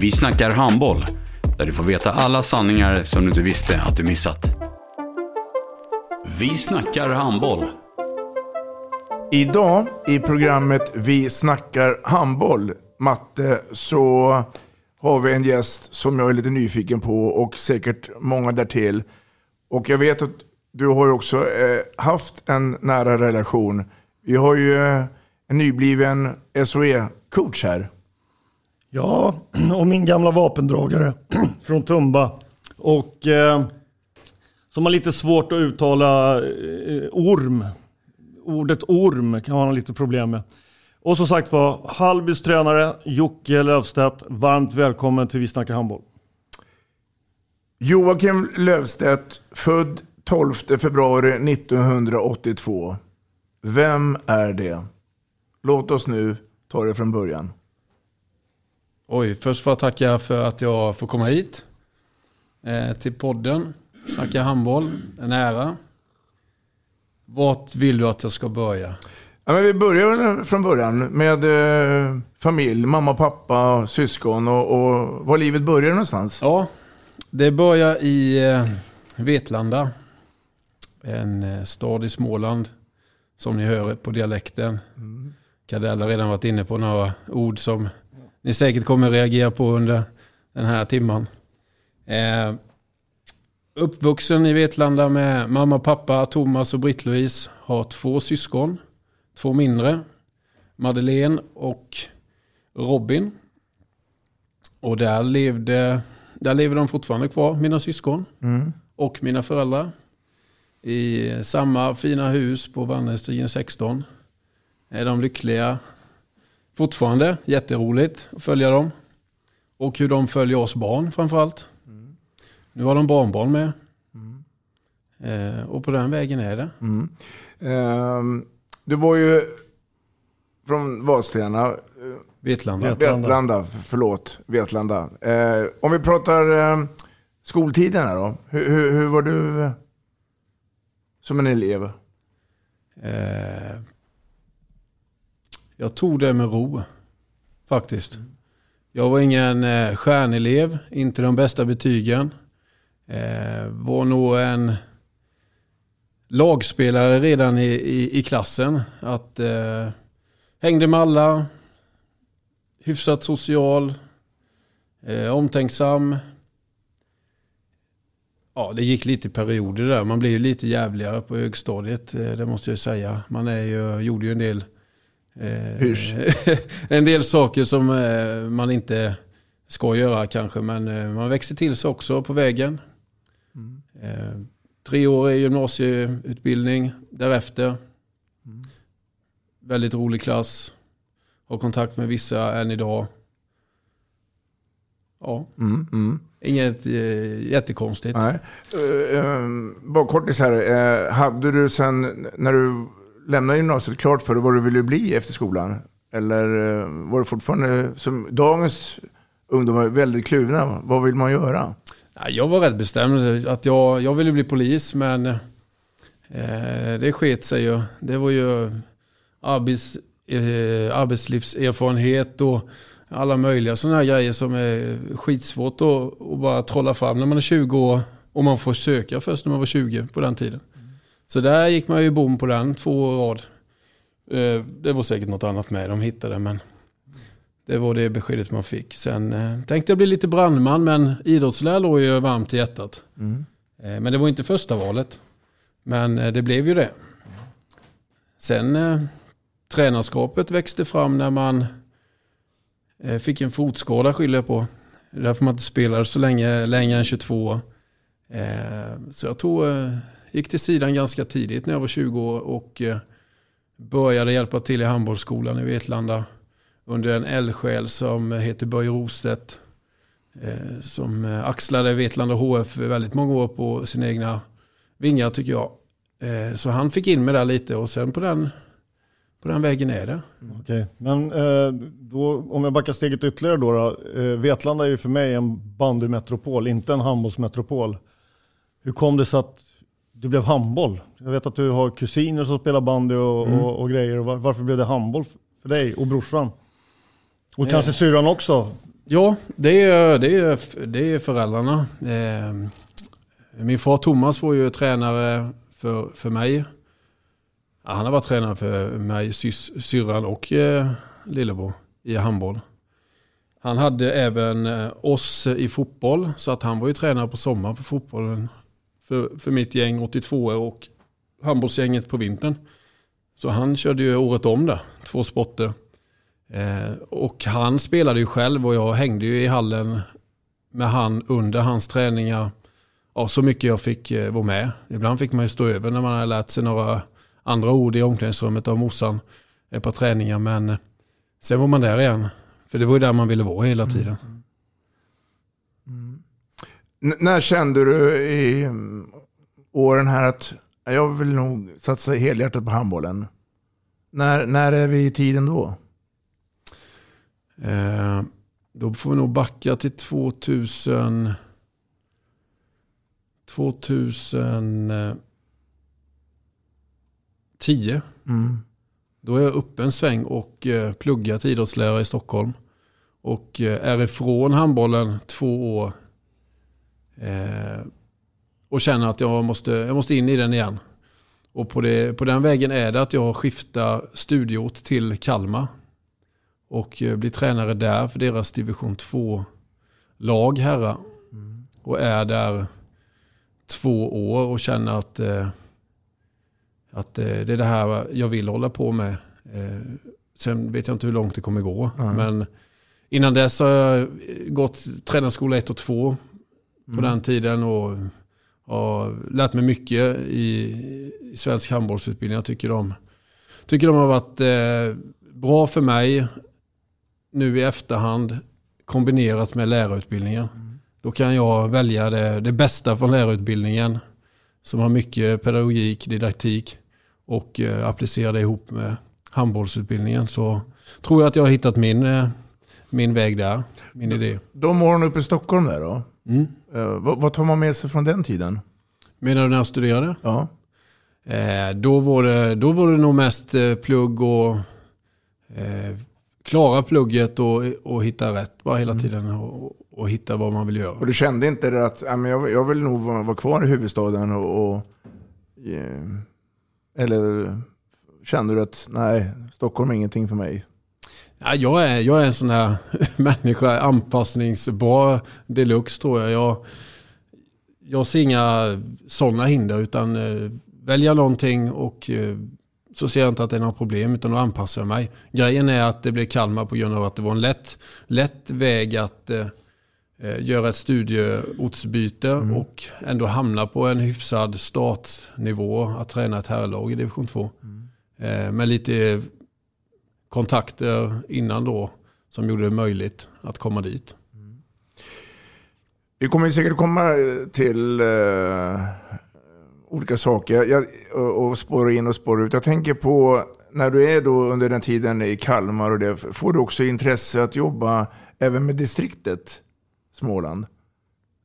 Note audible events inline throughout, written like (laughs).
Vi snackar handboll, där du får veta alla sanningar som du inte visste att du missat. Vi snackar handboll. Idag i programmet Vi snackar handboll, Matte, så har vi en gäst som jag är lite nyfiken på och säkert många därtill. Och jag vet att du har ju också eh, haft en nära relation. Vi har ju eh, en nybliven SOE-coach här. Ja, och min gamla vapendragare (clears throat) från Tumba. Och eh, som har lite svårt att uttala eh, orm. Ordet orm kan man ha lite problem med. Och som sagt var, Hallbys tränare Jocke Löfstedt, varmt välkommen till Vi snackar handboll. Joakim Löfstedt, född 12 februari 1982. Vem är det? Låt oss nu ta det från början. Oj, först får jag tacka för att jag får komma hit. Eh, till podden. Snacka handboll. En ära. Vart vill du att jag ska börja? Ja, men vi börjar från början med eh, familj, mamma, pappa, syskon och, och var livet börjar någonstans. Ja, det börjar i eh, Vetlanda. En eh, stad i Småland. Som ni hör på dialekten. Mm. Kadell har redan varit inne på några ord som ni säkert kommer reagera på under den här timman. Eh, uppvuxen i Vetlanda med mamma pappa, Thomas och Britt-Louise. Har två syskon, två mindre. Madeleine och Robin. Och där levde, där lever de fortfarande kvar, mina syskon. Mm. Och mina föräldrar. I samma fina hus på Vandringsstigen 16. Är de lyckliga fortfarande. Jätteroligt att följa dem. Och hur de följer oss barn framförallt. Mm. Nu har de barnbarn med. Mm. Eh, och på den vägen är det. Mm. Eh, du var ju från Vadstena. Vetlanda. Vetlanda. Vetlanda, förlåt. Vetlanda. Eh, om vi pratar eh, skoltiderna då. Hur, hur, hur, var du som en elev? Jag tog det med ro. Faktiskt. Jag var ingen eh, stjärnelev, inte de bästa betygen. Eh, var nog en lagspelare redan i, i, i klassen. Att eh, Hängde med alla. Hyfsat social. Eh, omtänksam. Ja, det gick lite perioder där. Man blev ju lite jävligare på högstadiet, eh, det måste jag säga. Man är ju, gjorde ju en del (laughs) en del saker som eh, man inte ska göra kanske, men eh, man växer till sig också på vägen. Mm. Eh, tre år i gymnasieutbildning därefter. Mm. Väldigt rolig klass. Har kontakt med vissa än idag. Ja. Mm, mm. Inget eh, jättekonstigt. Nej. Uh, um, bara kortis här. Uh, hade du sen när du lämnade gymnasiet klart för dig vad du ville bli efter skolan? Eller eh, var det fortfarande, som dagens ungdomar, väldigt kluvna? Vad vill man göra? Jag var rätt bestämd. att Jag, jag ville bli polis, men eh, det sket sig ju. Det var ju arbets, eh, arbetslivserfarenhet och alla möjliga sådana här grejer som är skitsvårt att, att bara trolla fram när man är 20 år. Och man får söka först när man var 20 på den tiden. Så där gick man ju bom på den, två år rad. Eh, det var säkert något annat med de hittade men Det var det beskedet man fick. Sen eh, tänkte jag bli lite brandman, men idrottslärare låg ju varmt i hjärtat. Mm. Eh, men det var inte första valet. Men det blev ju det. Sen tränarskapet växte fram när man fick en fotskada skyller jag på. Därför man inte spelade så länge, längre än 22 år. Eh, så jag tror, gick till sidan ganska tidigt när jag var 20 år och eh, började hjälpa till i handbollsskolan i Vetlanda under en eldsjäl som heter Börje Rostedt. Eh, som eh, axlade Vetlanda HF väldigt många år på sina egna vingar tycker jag. Så han fick in mig där lite och sen på den, på den vägen är det. Okej, men då, om jag backar steget ytterligare då. då Vetlanda är ju för mig en bandymetropol, inte en handbollsmetropol. Hur kom det sig att du blev handboll? Jag vet att du har kusiner som spelar bandy och, Mm. och, och grejer. Var, varför blev det handboll för dig och brorsan? Och Eh. kanske syrran också? Ja, det är, det är, det är föräldrarna. Eh, min far Thomas var ju tränare för, för mig. Ja, han har varit tränare för mig, sys, syrran och eh, lillebror i handboll. Han hade även eh, oss i fotboll, så att han var ju tränare på sommaren på fotbollen för, för mitt gäng 82 och handbollsgänget på vintern. Så han körde ju året om där, två sporter. Eh, och han spelade ju själv och jag hängde ju i hallen med han under hans träningar. Ja, så mycket jag fick eh, vara med. Ibland fick man ju stå över när man hade lärt sig några andra ord i omklädningsrummet av morsan ett par träningar. Men eh, sen var man där igen. För det var ju där man ville vara hela tiden. Mm. N- när kände du i mm, åren här att jag vill nog satsa helhjärtat på handbollen? När, när är vi i tiden då? Eh, då får vi nog backa till 2000... 2010. Mm. Då är jag uppe en sväng och eh, pluggar till idrottslärare i Stockholm. Och eh, är ifrån handbollen två år. Eh, och känner att jag måste, jag måste in i den igen. Och på, det, på den vägen är det att jag skiftar studieort till Kalmar. Och eh, blir tränare där för deras division 2-lag herrar. Och är där två år och känner att, eh, att eh, det är det här jag vill hålla på med. Eh, sen vet jag inte hur långt det kommer gå. Nej. Men innan dess har jag gått tränarskola 1 och 2 på Mm. den tiden. Och har lärt mig mycket i, i svensk handbollsutbildning. Jag tycker de, tycker de har varit eh, bra för mig nu i efterhand kombinerat med lärarutbildningen. Då kan jag välja det, det bästa från lärarutbildningen som har mycket pedagogik, didaktik och eh, applicera det ihop med handbollsutbildningen. Så tror jag att jag har hittat min, eh, min väg där, min idé. De åren uppe i Stockholm där då? Mm. Eh, vad, vad tar man med sig från den tiden? Menar du när jag studerade? Ja. Eh, då, var det, då var det nog mest eh, plugg och eh, klara plugget och, och hitta rätt bara hela tiden och, och hitta vad man vill göra. Och du kände inte det att ja, men jag, jag vill nog vara, vara kvar i huvudstaden och... och eh, eller kände du att nej, Stockholm är ingenting för mig? Ja, jag, är, jag är en sån här (laughs) människa, anpassningsbar deluxe tror jag. Jag, jag ser inga sådana hinder utan eh, välja någonting och eh, så ser jag inte att det är något problem utan då anpassar jag mig. Grejen är att det blev Kalmar på grund av att det var en lätt, lätt väg att eh, eh, göra ett studieortsbyte och ändå hamna på en hyfsad startnivå att träna ett herrlag i division 2. Eh, med lite kontakter innan då som gjorde det möjligt att komma dit. Vi kommer säkert komma till eh, olika saker jag, och, och spåra in och spåra ut. Jag tänker på när du är då under den tiden i Kalmar och det, får du också intresse att jobba även med distriktet Småland?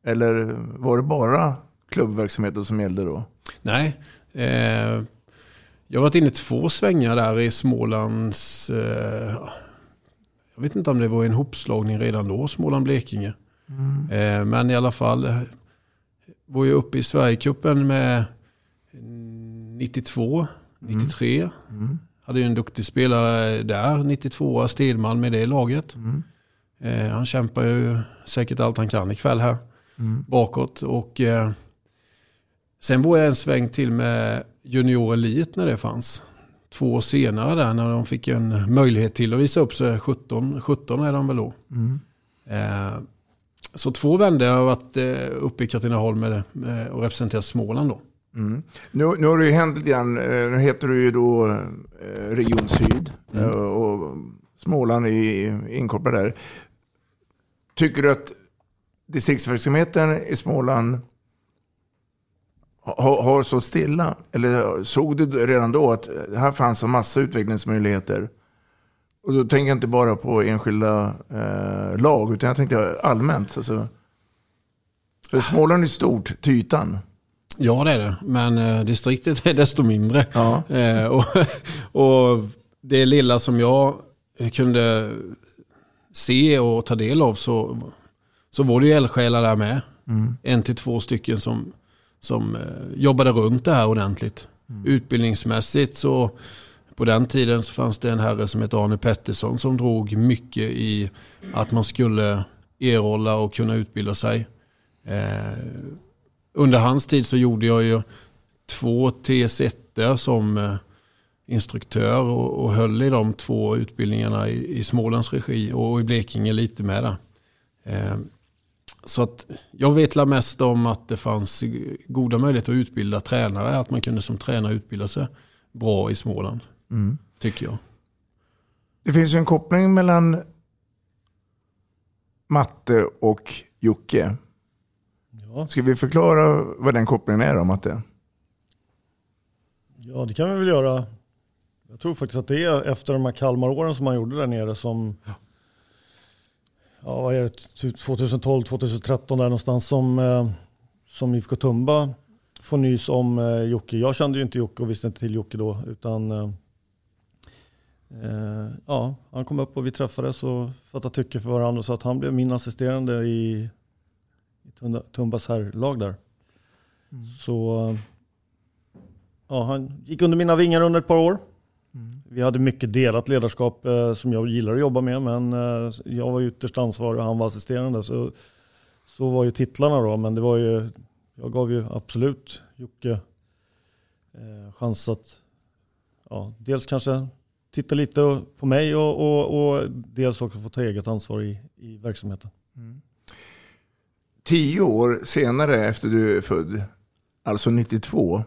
Eller var det bara klubbverksamheten som gällde då? Nej, eh, jag har varit inne två svängar där i Smålands... Eh, jag vet inte om det var en hopslagning redan då, Småland-Blekinge. Mm. Eh, men i alla fall eh, var jag uppe i Sverigecupen med 92, 93. Mm. hade ju en duktig spelare där, 92 Stedman med det laget. Eh, han kämpar ju säkert allt han kan ikväll här Mm. bakåt. Och, eh, sen var jag en sväng till med Junior Elite när det fanns. Två år senare där när de fick en möjlighet till att visa upp sig. 17, 17 är de väl då. Mm. Eh, så två vändor har varit eh, uppe i Katrineholm med, med, och representerat Småland då. Mm. Nu, nu har det ju hänt lite grann. Eh, Nu heter du ju då eh, Region Syd Mm. eh, och Småland är inkopplad där. Tycker du att distriktsverksamheten i Småland har, har så stilla? Eller såg du redan då att här fanns en massa utvecklingsmöjligheter? Och då tänker jag inte bara på enskilda eh, lag, utan jag tänkte allmänt. Alltså. För Småland är stort till ytan. Ja det är det, men eh, distriktet är desto mindre. Ja. Eh, och, (laughs) och det lilla som jag kunde se och ta del av så, så var det ju eldsjälar där med. Mm. En till två stycken som, som eh, jobbade runt det här ordentligt. Utbildningsmässigt så på den tiden så fanns det en herre som hette Arne Pettersson som drog mycket i att man skulle erhålla och kunna utbilda sig. Eh, under hans tid så gjorde jag ju två TS1 som eh, instruktör och, och höll i de två utbildningarna i, i Smålands regi och i Blekinge lite med. Eh, så att jag vet la mest om att det fanns goda möjligheter att utbilda tränare, att man kunde som tränare utbilda sig bra i Småland. Mm. Tycker jag. Det finns ju en koppling mellan Matte och Jocke. Ja. Ska vi förklara vad den kopplingen är då, Matte? Ja, det kan vi väl göra. Jag tror faktiskt att det är efter de här Kalmaråren som man gjorde där nere som... Ja, vad är det? 2012, 2013 där någonstans som, eh, som IFK Tumba får nys om eh, Jocke. Jag kände ju inte Jocke och visste inte till Jocke då. Utan eh, eh, ja, han kom upp och vi träffades och fattade tycke för varandra. Så att han blev min assisterande i, i Tumbas herrlag där. Så eh, ja, han gick under mina vingar under ett par år. Vi hade mycket delat ledarskap eh, som jag gillar att jobba med, men eh, jag var ytterst ansvarig och han var assisterande. Så, så var ju titlarna då, men det var ju, jag gav ju absolut Jocke eh, chans att ja, dels kanske titta lite på mig och, och, och dels också få ta eget ansvar i, i verksamheten. Tio år senare efter du är född, alltså 92,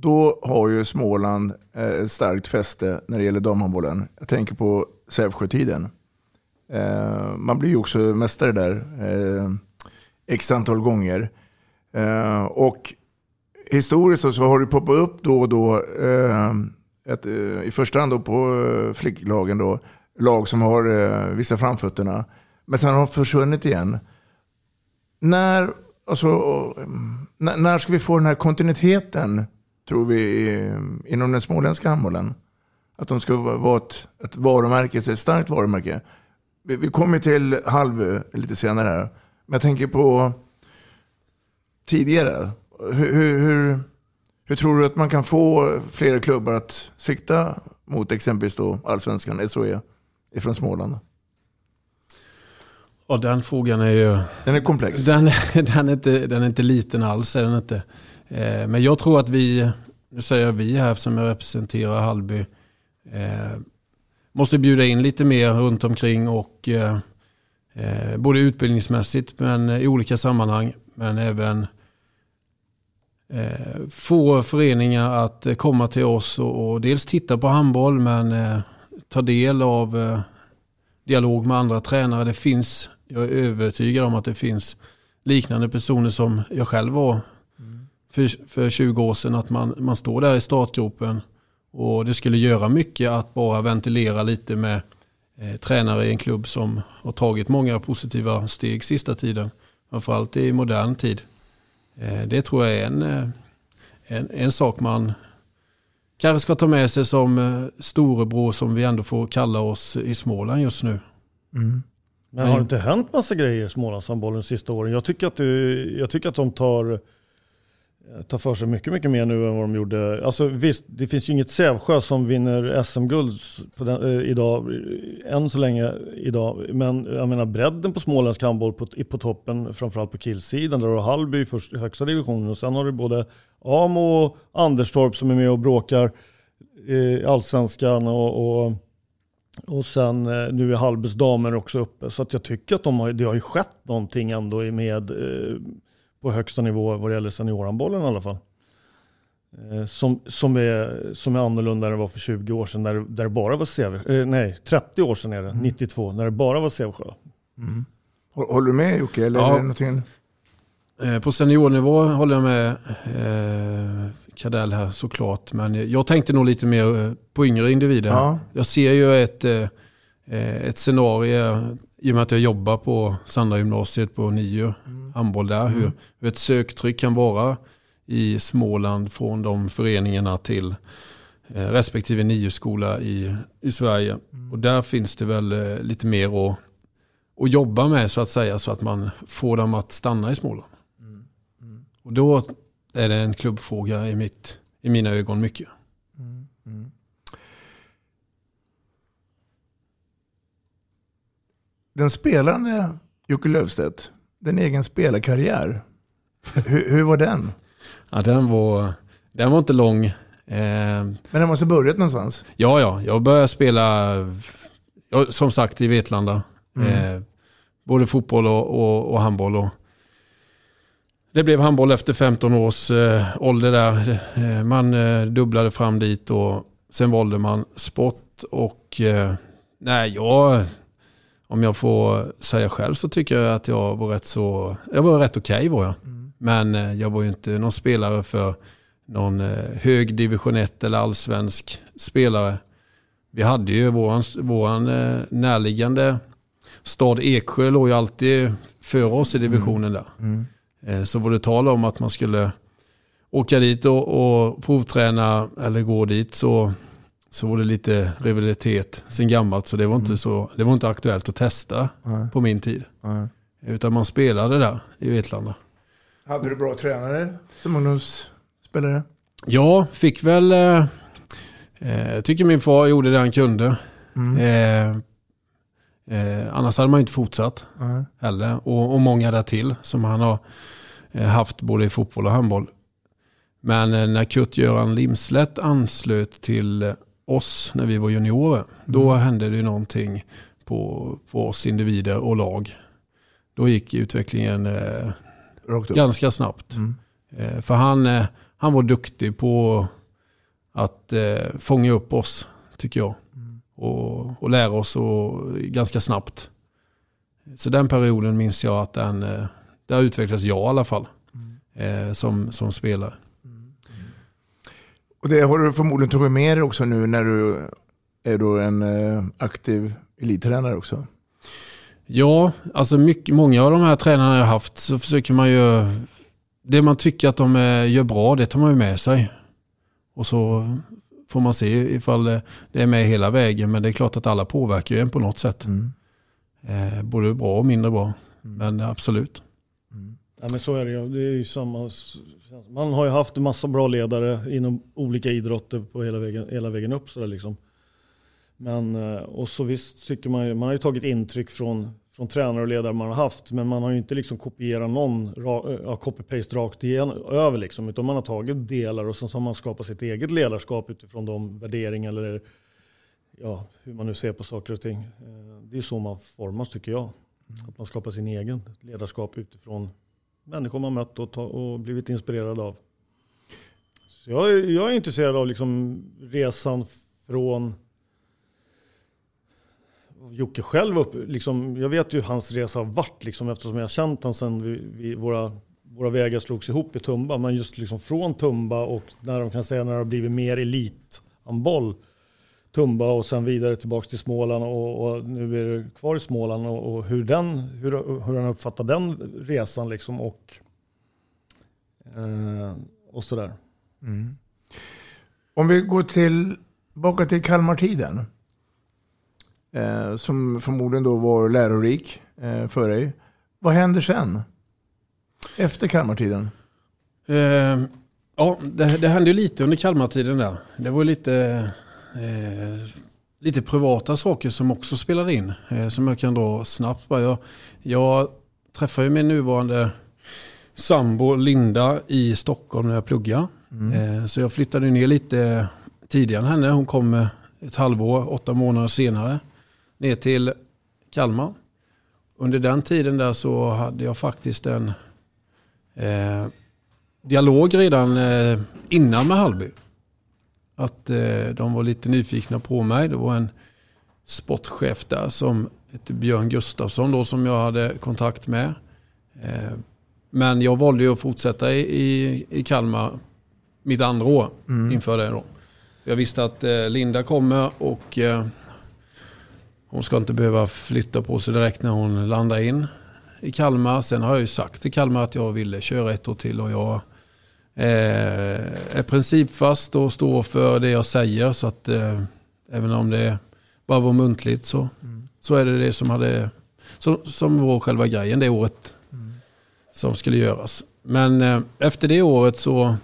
då har ju Småland eh, ett starkt fäste när det gäller damhandbollen. Jag tänker på Sävsjötiden. Eh, man blir ju också mästare där eh, x antal gånger. Och historiskt så- har det poppat upp då och då, ett, i första hand då på flicklagen då, lag som har vissa framfötterna. Men sen har de försvunnit igen. När, alltså, när ska vi få den här kontinuiteten, tror vi, inom den småländska handbollen? Att de ska va- vara ett, ett varumärke, ett starkt varumärke. Vi, vi kommer till Halvö lite senare här. Men jag tänker på tidigare. Hur, hur, hur, hur tror du att man kan få fler klubbar att sikta mot exempelvis då allsvenskan, SHE, ifrån Småland? Och den frågan är ju... Den är komplex. Den, (laughs) den, är, inte, den är inte liten alls. Är den inte. Eh, men jag tror att vi, nu säger jag vi här som jag representerar Hallby, eh, måste bjuda in lite mer runt omkring och eh, både utbildningsmässigt men i olika sammanhang men även få föreningar att komma till oss och, dels titta på handboll men ta del av dialog med andra tränare. Det finns, jag är övertygad om att det finns liknande personer som jag själv var för, för 20 år sedan. Att man, man står där i startgropen och det skulle göra mycket att bara ventilera lite med eh, tränare i en klubb som har tagit många positiva steg sista tiden. Framförallt i modern tid. Eh, det tror jag är en, eh, en, en sak man kanske ska ta med sig som eh, storebror som vi ändå får kalla oss i Småland just nu. Men har det inte hänt massa grejer i Smålandshandbollen de sista åren? Jag tycker att, jag tycker att de tar ta tar för sig mycket, mycket mer nu än vad de gjorde. Alltså visst, det finns ju inget Sävsjö som vinner SM-guld eh, idag, eh, än så länge idag. Men jag menar bredden på småländsk handboll på, på toppen, framförallt på killsidan, där du har Hallby i först, högsta divisionen och sen har du både Amo och Anderstorp som är med och bråkar eh, i allsvenskan och, och och sen eh, nu är Hallbys damer också uppe. Så att jag tycker att de har, det har ju skett någonting ändå med eh, på högsta nivå vad det gäller seniorhandbollen i alla fall. Eh, som, som, är, som är annorlunda än det var för 20 år sedan, där, där det bara var CV, eh, nej 30 år sedan är det, mm. 92, när det bara var Sävsjö. Mm. Håller du med Jocke? Eller ja. är det någonting? Eh, på seniornivå håller jag med eh, Kadell här såklart. Men jag tänkte nog lite mer på yngre individer. Ja. Jag ser ju ett, eh, ett scenario i och med att jag jobbar på Sandra gymnasiet på NIU, mm. handboll där. Mm. Hur, hur ett söktryck kan vara i Småland från de föreningarna till respektive NIU-skola i, i Sverige. Mm. Och där finns det väl lite mer att, att jobba med så att säga så att man får dem att stanna i Småland. Och då är det en klubbfråga i, mitt, i mina ögon mycket. Mm, mm. Den spelande Jocke Löfstedt, den egen spelarkarriär, hur, hur, var den? Ja, den var, den var inte lång. Eh, Men den måste börjat någonstans? Ja, ja. Jag började spela, som sagt, i Vetlanda. Mm. Eh, både fotboll och, och, och handboll. Och det blev handboll efter 15 års eh, ålder där. Eh, man eh, dubblade fram dit och sen valde man sport. Och eh, nej, jag, om jag får säga själv så tycker jag att jag var rätt så, jag var rätt okej okay, var jag. Mm. Men eh, jag var ju inte någon spelare för någon eh, hög division 1 eller allsvensk spelare. Vi hade ju våran, våran eh, närliggande stad Eksjö låg ju alltid före oss i divisionen där. Mm. Mm. Så var det tal om att man skulle åka dit och, och provträna eller gå dit så, så var det lite rivalitet sen gammalt. Så det var inte, mm. så, det var inte aktuellt att testa Nej. på min tid. Nej. Utan man spelade där i Vetlanda. Hade du bra tränare som ungdomsspelare? Ja, fick väl... Eh, jag eh, tycker min far gjorde det han kunde. Mm. Eh, Eh, annars hade man inte fortsatt mm. heller. Och, och många där till som han har eh, haft både i fotboll och handboll. Men eh, när Kurt-Göran Limslätt anslöt till oss när vi var juniorer, mm. då hände det någonting på, på oss individer och lag. Då gick utvecklingen eh, ganska snabbt. Mm. Eh, för han, eh, han var duktig på att eh, fånga upp oss, tycker jag och, och lära oss och, ganska snabbt. Så den perioden minns jag att den, eh, där utvecklades jag i alla fall mm. eh, som, som spelare. Och det har du förmodligen tagit med dig också nu när du är då en eh, aktiv elittränare också? Ja, alltså mycket, många av de här tränarna jag haft så försöker man ju... Det man tycker att de gör bra, det tar man ju med sig. Och så får man se ifall det är med hela vägen. Men det är klart att alla påverkar ju en på något sätt. Mm. Eh, både bra och mindre bra. Mm. Men absolut. Mm. Ja, men så är det ju. Det är ju samma, man har ju haft en massa bra ledare inom olika idrotter på hela vägen, hela vägen upp. Så liksom. Men, eh, och så visst tycker man, man har ju tagit intryck från från tränare och ledare man har haft. Men man har ju inte liksom kopierat någon ja, copy-paste rakt igen, över. Liksom, utan man har tagit delar och sen så har man skapat sitt eget ledarskap utifrån de värderingar eller ja, hur man nu ser på saker och ting. Eh, det är så man formas tycker jag. Att man skapar sin egen ledarskap utifrån människor man mött och, ta, och blivit inspirerad av. Så jag, jag är intresserad av liksom resan från Jocke själv upp, liksom, jag vet ju hur hans resa har varit liksom, eftersom jag har känt honom sen vi, vi, våra, våra vägar slogs ihop i Tumba. Men just liksom från Tumba och när de kan säga när det har blivit mer elithandboll. Tumba och sen vidare tillbaka till Småland och, och, nu är det kvar i Småland och, och hur, den, hur, hur han uppfattar den resan liksom och, eh, och sådär. Mm. Om vi går tillbaka till Kalmartiden eh, som förmodligen då var lärorik eh, för dig. Vad händer sen? Efter Kalmartiden? Eh, ja, det, det hände ju lite under Kalmartiden där. Det var lite, eh, lite privata saker som också spelade in. Eh, som jag kan dra snabbt. Jag, jag träffade ju min nuvarande sambo Linda i Stockholm när jag pluggade. Eh, så jag flyttade ner lite tidigare än henne. Hon kom ett halvår, åtta månader senare ner till Kalmar. Under den tiden där så hade jag faktiskt en eh, dialog redan eh, innan med Hallby. Att eh, de var lite nyfikna på mig. Det var en sportchef där som hette Björn Gustafsson då som jag hade kontakt med. Eh, men jag valde ju att fortsätta i, i, i Kalmar mitt andra år Mm. inför det då. Jag visste att eh, Linda kommer och eh, hon ska inte behöva flytta på sig direkt när hon landar in i Kalmar. Sen har jag ju sagt till Kalmar att jag ville köra ett år till och jag är principfast och står för det jag säger. Så att eh, även om det bara var muntligt så, så är det det som, hade, som, som var själva grejen det året som skulle göras. Men eh, efter det året så,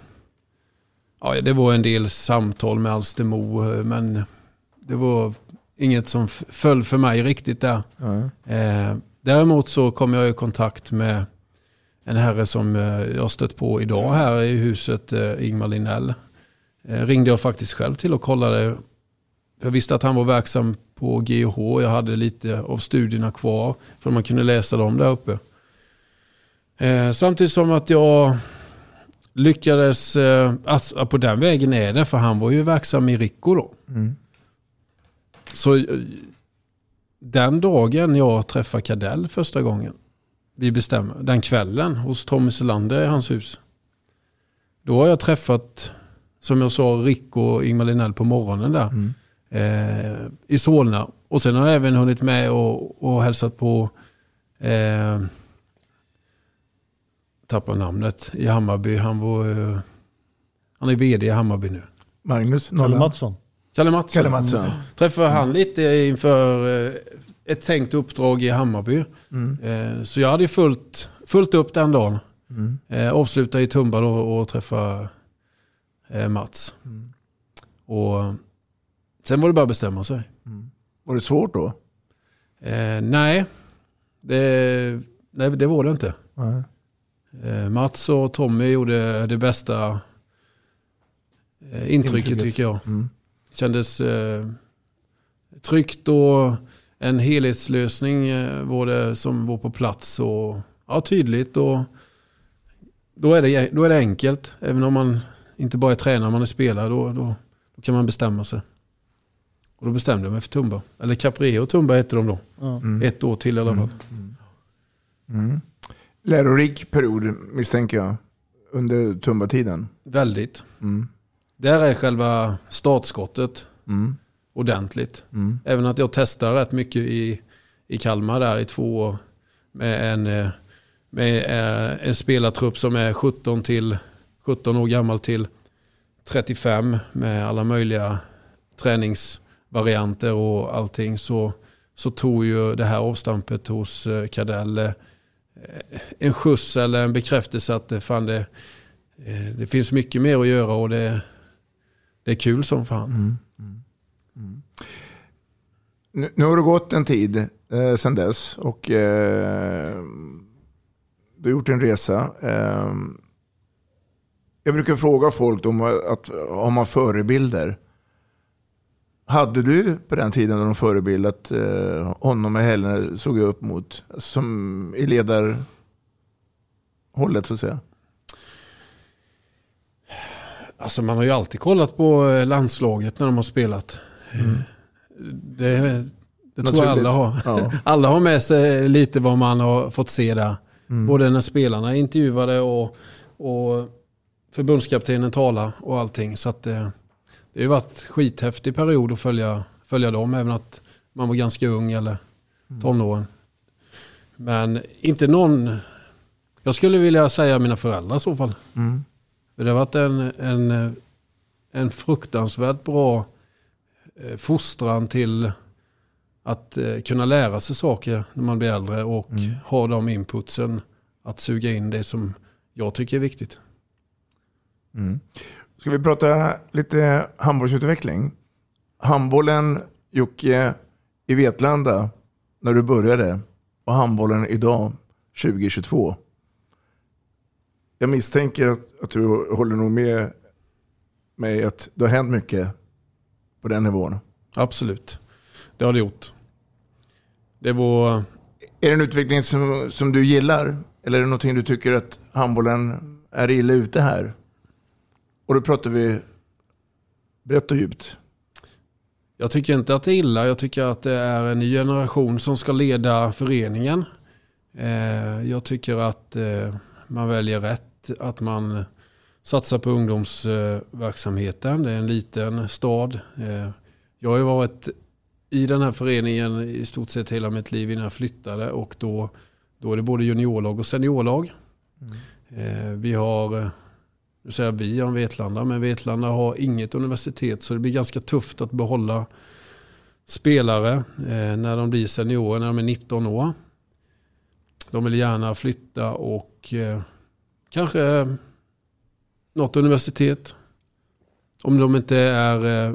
ja det var en del samtal med Alstermo eh, men det var inget som föll för mig riktigt där. Eh, däremot så kom jag i kontakt med en herre som eh, jag stött på idag här i huset, eh, Ingmar Linnell. Eh, ringde jag faktiskt själv till och kollade. Jag visste att han var verksam på GH. Jag hade lite av studierna kvar för man kunde läsa dem där uppe. Samtidigt som att jag lyckades, alltså, på den vägen är det, för han var ju verksam i Rico då. Mm. Så den dagen jag träffade Cadell första gången, vi bestämmer, den kvällen hos Tommy Selander i hans hus. Då har jag träffat, som jag sa, Rico och Ingmar Linnell på morgonen där. Eh, I Solna. Och sen har jag även hunnit med och, och hälsat på eh, tappar namnet i Hammarby. Han var eh, han är vd i Hammarby nu. Magnus Kalle. Mattsson. Kalle Mattsson. Kalle Mattsson. Mm. Träffade han lite inför eh, ett tänkt uppdrag i Hammarby. Mm. Eh, Så jag hade fullt, fullt upp den dagen. Mm. Eh, Avsluta i Tumba då och träffa eh, Mats. Mm. Och sen var det bara att bestämma sig. Var det svårt då? Eh, nej, det, nej, det var det inte. Eh, Mats och Tommy gjorde det bästa eh, intrycket, Intrycket. tycker jag. Mm. Kändes tryggt och en helhetslösning eh, var det som var på plats. Och, ja, tydligt och då är, det, då är det enkelt. Även om man inte bara är tränare, man är spelare, då, då, då kan man bestämma sig. Och då bestämde jag mig för Tumba. Eller Caprio och Tumba hette de då. Ja. Ett år till i alla fall. Mm. Lärorik period misstänker jag. Under Tumba-tiden. Väldigt. Mm. Där är själva startskottet Mm. Ordentligt. Mm. Även att jag testar rätt mycket i, i Kalmar där i två år. Med en, eh, med eh, en spelartrupp som är 17, till, 17 år gammal till 35 med alla möjliga träningsvarianter och allting. Så, så tog ju det här avstampet hos eh, Cadell en skjuts eller en bekräftelse att det, fan det, det finns mycket mer att göra och det, det är kul som fan. Mm. Nu, nu har det gått en tid eh, sedan dess och eh, du har gjort en resa. Eh, jag brukar fråga folk om att har man förebilder. Hade du på den tiden någon förebild att eh, honom och Helen såg jag upp mot? Som i ledarhållet så att säga. Alltså man har ju alltid kollat på eh, landslaget när de har spelat. Mm. Det, det tror jag alla har. Ja. (laughs) Alla har med sig lite vad man har fått se där. Mm. Både när spelarna är intervjuade och, och förbundskaptenen talar och allting. Så att eh, det har varit skithäftig period att följa, följa dem. Även att man var ganska ung eller tonåren. Men inte någon... Jag skulle vilja säga mina föräldrar i så fall. Mm. För det har varit en, en, en fruktansvärt bra fostran till att eh, kunna lära sig saker när man blir äldre och ha de inputsen att suga in det som jag tycker är viktigt. Mm. Ska vi prata lite handbollsutveckling? Handbollen, Jocke, i Vetlanda när du började och handbollen idag, 2022. Jag misstänker att, att du håller nog med mig att det har hänt mycket på den nivån. Absolut, det har det gjort. Det var... Är det en utveckling som, som du gillar? Eller är det någonting du tycker att handbollen är illa ute här? Och då pratar vi brett och djupt. Jag tycker inte att det är illa. Jag tycker att det är en ny generation som ska leda föreningen. Eh, jag tycker att eh, man väljer rätt. Att man satsar på ungdomsverksamheten. Det är en liten stad. Eh, jag har ju varit i den här föreningen i stort sett hela mitt liv innan jag flyttade. Och då, då är det både juniorlag och seniorlag. Mm. Vi har nu säger vi om Vetlanda, men Vetlanda har inget universitet så det blir ganska tufft att behålla spelare eh, när de blir seniorer, när de är 19 år. De vill gärna flytta och eh, kanske något universitet. Om de inte är eh,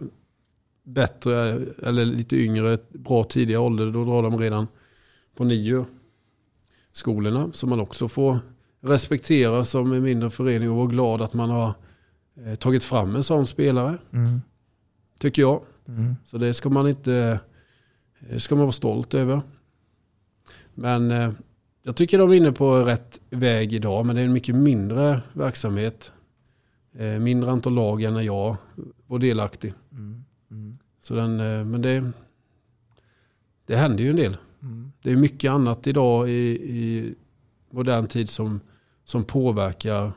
bättre eller lite yngre, bra tidiga ålder, då drar de redan på nio skolorna som man också får respektera som en mindre förening och vara glad att man har eh, tagit fram en sån spelare. Mm. Tycker jag. Mm. Så det ska man inte eh, ska man vara stolt över. Men jag tycker de är inne på rätt väg idag. Men det är en mycket mindre verksamhet. Eh, mindre antal lag än när jag var delaktig. Mm. mm. Så den, eh, men det, det händer ju en del. Mm. Det är mycket annat idag i, i modern tid som som påverkar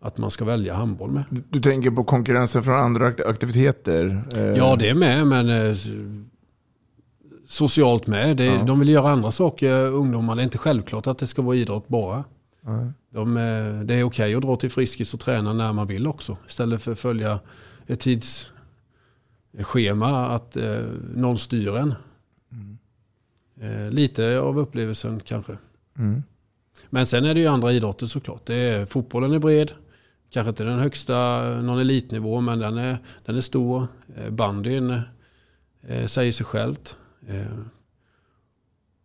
att man ska välja handboll med. Du, du tänker på konkurrensen från andra aktiviteter? Eh. Ja, det är med, men eh, socialt med. Det, ja. De vill göra andra saker, ungdomar. Det är inte självklart att det ska vara idrott bara. De, eh, det är okej att dra till Friskis och träna när man vill också. Istället för att följa ett tidsschema, att eh, någon styr en. Mm. Eh, lite av upplevelsen kanske. Mm. Men sen är det ju andra idrotter såklart. Det är, fotbollen är bred. Kanske inte den högsta, någon elitnivå, men den är, den är stor. Eh, bandyn eh, säger sig självt.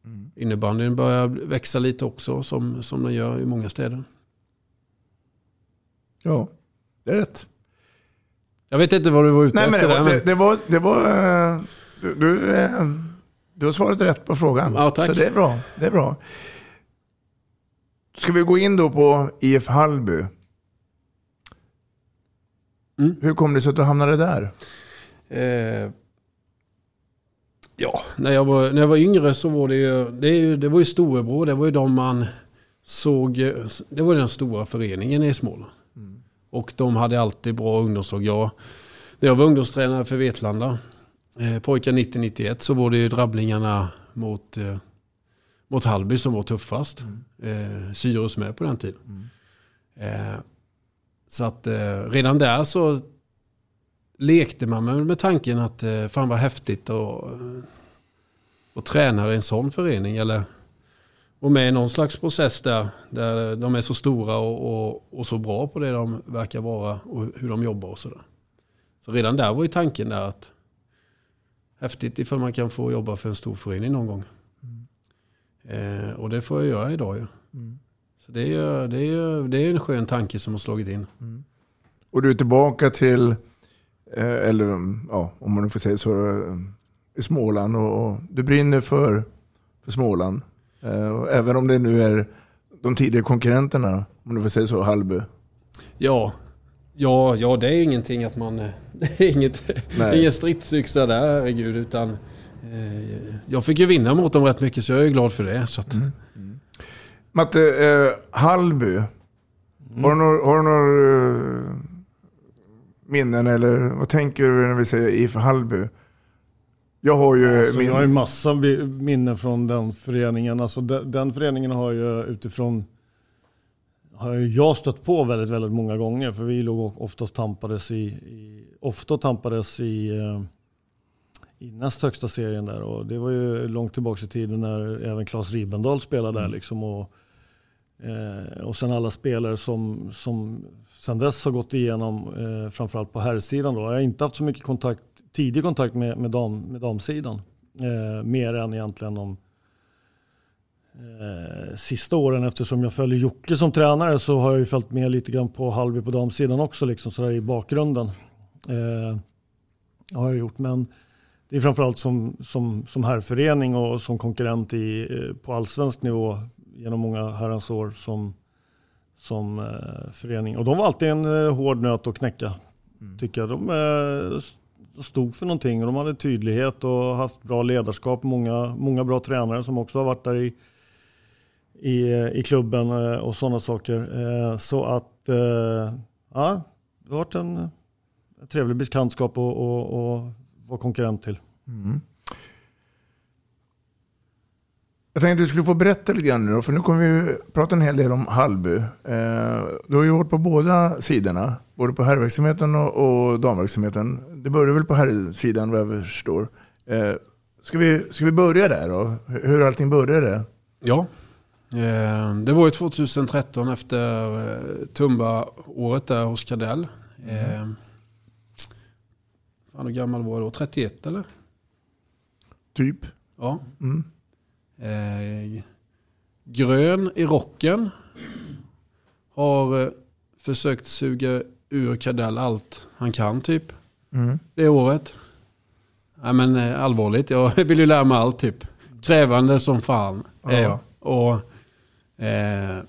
Mm. Innebandyn börjar växa lite också, som, som den gör i många städer. Ja, det är rätt. Jag vet inte vad du var ute Nej, efter. Men det, det, det var... Det var eh, du, du, eh, du har svarat rätt på frågan. Ja, tack. Så det är bra. Det är bra. Ska vi gå in då på IF Hallby? Mm. Hur kom det sig att du hamnade där? Eh, ja, när jag, var, när jag var yngre så var det ju, det, det var ju storebror. Det var ju de man såg, det var den stora föreningen i Småland. Mm. Och de hade alltid bra ungdomslag. Jag, när jag var ungdomstränare för Vetlanda, eh, pojkar 90-91, så var det ju drabblingarna mot eh, mot Hallby som var tuffast. Mm. Eh, Syrus med på den tiden. Mm. Eh, så att eh, redan där så lekte man med, med tanken att eh, fan vad häftigt att och träna i en sån förening. Eller och med i någon slags process där, där de är så stora och, och, och, så bra på det de verkar vara och hur de jobbar och sådär. Så redan där var ju tanken där att häftigt ifall man kan få jobba för en stor förening någon gång. Eh, och det får jag göra idag ju. Mm. Så det är, ju, det, är ju, det är en skön tanke som har slagit in. Mm. Och du är tillbaka till, eh, eller ja, om man får säga så, eh, i Småland och, du brinner för, för Småland. Eh, även om det nu är de tidigare konkurrenterna, om du får säga så, Hallby. Ja, ja, ja det är ingenting att man... (laughs) Det är inget, ingen stridsyxa där, herregud, utan Eh, jag fick ju vinna mot dem rätt mycket så jag är glad för det. Så att... mm. Mm. Matte, eh, Hallby. Mm. Har du några, har du några uh, minnen eller vad tänker du när vi säger IF Hallby? Jag har ju... Alltså, min... Jag har ju massa minnen från den föreningen. Alltså, den, den föreningen har ju utifrån har jag stött på väldigt, väldigt många gånger. För vi låg oftast tampades i, i ofta tampades i uh, i näst högsta serien där. Och det var ju långt tillbaka i tiden när även Claes Ribendal spelade där. Mm. Liksom, och, Eh, och sen alla spelare som, som sen dess har gått igenom, eh, framförallt på herrsidan. Då. Jag har inte haft så mycket kontakt, tidig kontakt med, med, dam, med damsidan. Eh, mer än egentligen de eh, sista åren eftersom jag följer Jocke som tränare så har jag ju följt med lite grann på Halby på damsidan också liksom sådär i bakgrunden. Eh, har jag gjort men det är framförallt som, som, som herrförening och som konkurrent i, eh, på allsvensk nivå genom många herrans år som, som eh, förening. Och de var alltid en eh, hård nöt att knäcka. Mm. Tycker jag. De eh, stod för någonting och de hade tydlighet och haft bra ledarskap. Många, många bra tränare som också har varit där i, i, i klubben eh, och sådana saker. Eh, så att eh, ja, det har varit en trevlig bekantskap att vara konkurrent till. Mm. Jag tänkte att du skulle få berätta lite grann nu då, för nu kommer vi prata en hel del om Hallby. Eh, du har ju varit på båda sidorna, både på herrverksamheten och, och damverksamheten. Det började väl på herrsidan vad jag förstår. Eh, ska, vi, ska vi börja där då? Hur allting började? Ja, eh, det var ju 2013 efter eh, Tumba-året där hos Kadell. Mm. hur gammal var jag då? 31 eller? Typ. Ja. Mm. Eh, grön i rocken. Har eh, försökt suga ur Kadell allt han kan typ. Mm. Det året. Nej men eh, allvarligt, jag (laughs) vill ju lära mig allt typ. Krävande som fan är jag. Och, eh,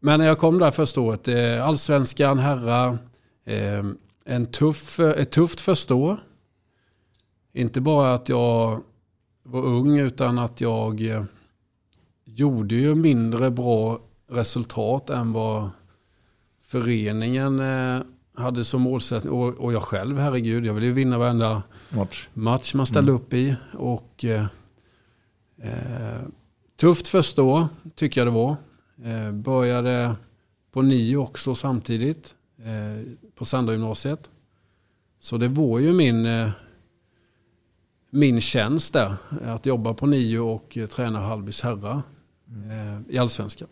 men när jag kom där första året, eh, allsvenskan, herra, eh, en tuff, ett tufft första år. Inte bara att jag var ung utan att jag eh, gjorde ju mindre bra resultat än vad föreningen eh, hade som målsättning. Och, jag själv, herregud, jag ville ju vinna varenda match, match man ställde mm. upp i. Och, eh, eh, tufft första år tycker jag det var. Eh, började på nio också samtidigt. Eh, på Sandra gymnasiet. Så det var ju min min tjänst där. Att jobba på nio och träna Hallbys herrar mm. i allsvenskan.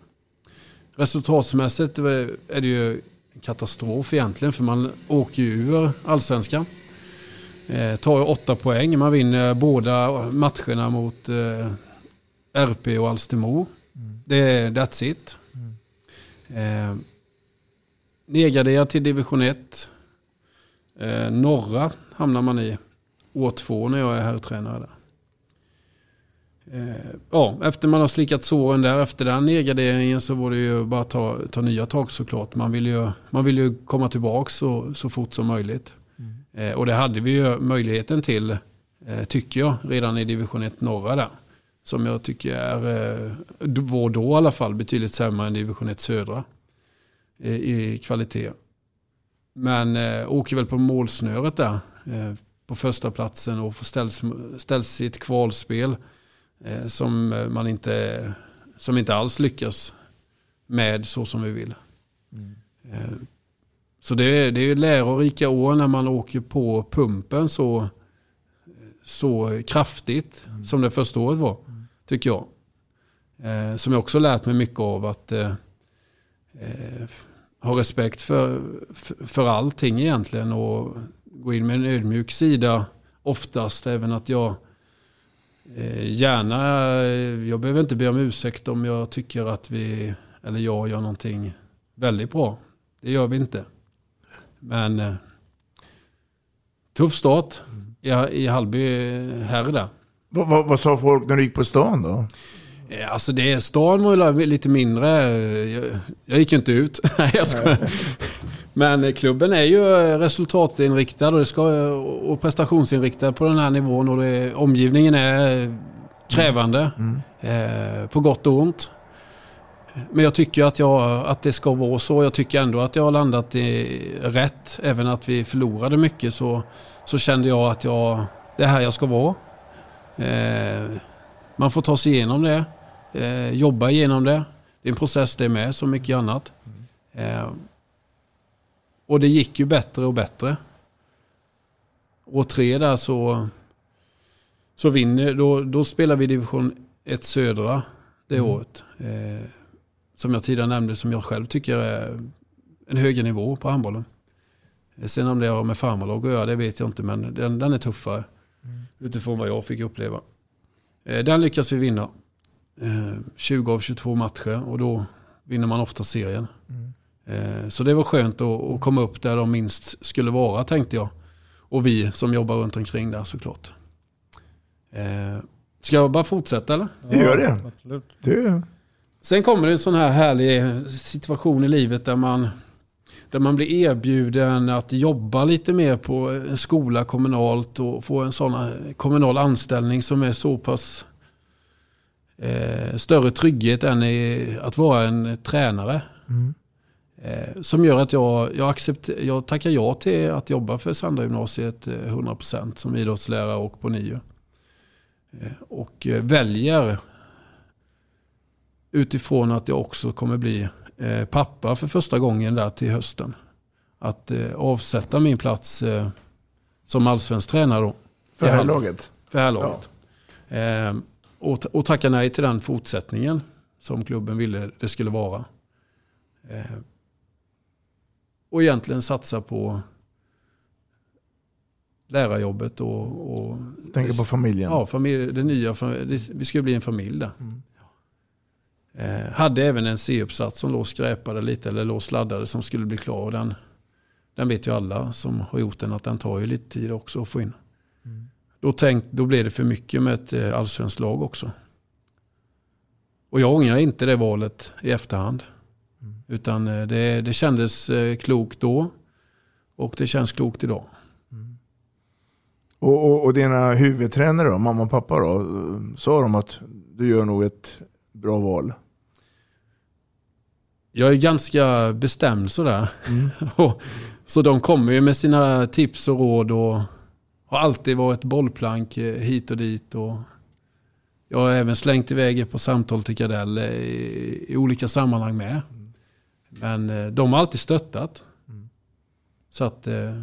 Resultatsmässigt är det ju en katastrof egentligen för man åker ju ur allsvenskan. Eh, tar ju åtta poäng. Man vinner båda matcherna mot eh, RP och Alstermo. Mm. Det är that's it. Mm. Eh, nedgraderad till division 1. Eh, norra hamnar man i år två när jag är herrtränare där. Eh, ja, efter man har slickat såren där, efter den nedgraderingen så var det ju bara att ta, ta nya tag såklart. Man vill ju, man vill ju komma tillbaka så, så fort som möjligt. Mm. Eh, och det hade vi ju möjligheten till, eh, tycker jag, redan i division 1 norra där. Som jag tycker är, var då i alla fall, betydligt sämre än division 1 södra i kvalitet. Men åker väl på målsnöret där på första platsen och ställs, ställs i ett kvalspel eh, som man inte, som inte alls lyckas med så som vi vill. Mm. Eh, så det är, det är lärorika år när man åker på pumpen så, så kraftigt mm. som det första året var, mm. tycker jag. Eh, som jag också lärt mig mycket av att eh, eh ha respekt för, för, för allting egentligen och gå in med en ödmjuk sida oftast. Även att jag eh, gärna, jag behöver inte be om ursäkt om jag tycker att vi, eller jag gör någonting väldigt bra. Det gör vi inte. Men eh, tuff start i, i Hallby här där. Vad, vad, vad sa folk när du gick på stan då? Eh, alltså det, stan var ju lite mindre. Jag, jag gick ju inte ut. (laughs) jag ska. Men klubben är ju resultatinriktad och, det ska, och prestationsinriktad på den här nivån. Och det, omgivningen är krävande. Mm. Eh, på gott och ont. Men jag tycker att, jag, att det ska vara så. Jag tycker ändå att jag har landat i rätt. Även att vi förlorade mycket så, så kände jag att jag, det är här jag ska vara. Eh, man får ta sig igenom det. Eh, jobba igenom det. Det är en process det med, som mycket annat. Eh, och det gick ju bättre och bättre. År tre där så, så vinner, då, då spelar vi division 1 södra. det året. Eh, som jag tidigare nämnde, som jag själv tycker är en högre nivå på handbollen. Eh, Sen om det har med farmarlag att göra, det vet jag inte, men den, den är tuffare. Utifrån vad jag fick uppleva. Eh, Den lyckas vi vinna. Eh, 20 av 22 matcher och då vinner man ofta serien. Eh, Så det var skönt att, komma upp där de minst skulle vara tänkte jag. Och vi som jobbar runt omkring där såklart. Eh, Ska jag bara fortsätta eller? Det gör det. Absolut. det. Sen kommer det en sån här härlig situation i livet där man, där man blir erbjuden att jobba lite mer på en skola kommunalt och få en sån kommunal anställning som är så pass eh, större trygghet än i att vara en tränare. Eh, som gör att jag, jag, accept, jag tackar ja till att jobba för Sandra gymnasiet eh, 100% som idrottslärare och på NIU. Eh, och eh, väljer utifrån att jag också kommer bli eh, pappa för första gången där till hösten. Att eh, avsätta min plats eh, som allsvensk tränare då. För I här hand- laget. För här laget. Eh, och, och tacka nej till den fortsättningen som klubben ville det skulle vara. Och egentligen satsa på lärarjobbet och... och Tänker på familjen. Ja, familj, det nya, det, vi skulle bli en familj där. Eh, hade även en C-uppsats som låg och skräpade lite eller låg och sladdade som skulle bli klar. Och den, den vet ju alla som har gjort den att den tar ju lite tid också att få in. Då, tänk, då blev det för mycket med ett eh, allsvenskt lag också. Och jag ångrar inte det valet i efterhand. Utan eh, det, det kändes eh, klokt då och det känns klokt idag. Och, och, och dina huvudtränare då, mamma och pappa då, sa de att du gör nog ett bra val? Jag är ganska bestämd sådär. (laughs) Och- så de kommer ju med sina tips och råd och har alltid varit bollplank eh, hit och dit. Och jag har även slängt iväg er på samtal till Gardell i, i olika sammanhang med. Men eh, de har alltid stöttat. Så att eh,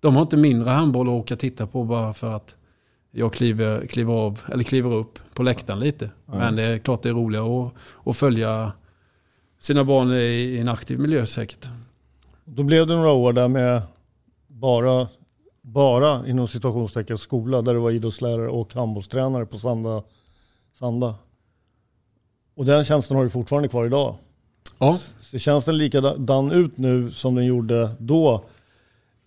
de har inte mindre handboll att åka och titta på bara för att jag kliver, kliver av eller kliver upp på läktaren lite. Men det är klart det är roligare att, att följa sina barn i, i en aktiv miljö säkert. Då blev det några år där med bara, bara inom situationstecken skola där du var idrottslärare och handbollstränare på Sanda. Sanda. Och den tjänsten har du fortfarande kvar idag. Ja. Känns den likadan ut nu som den gjorde då?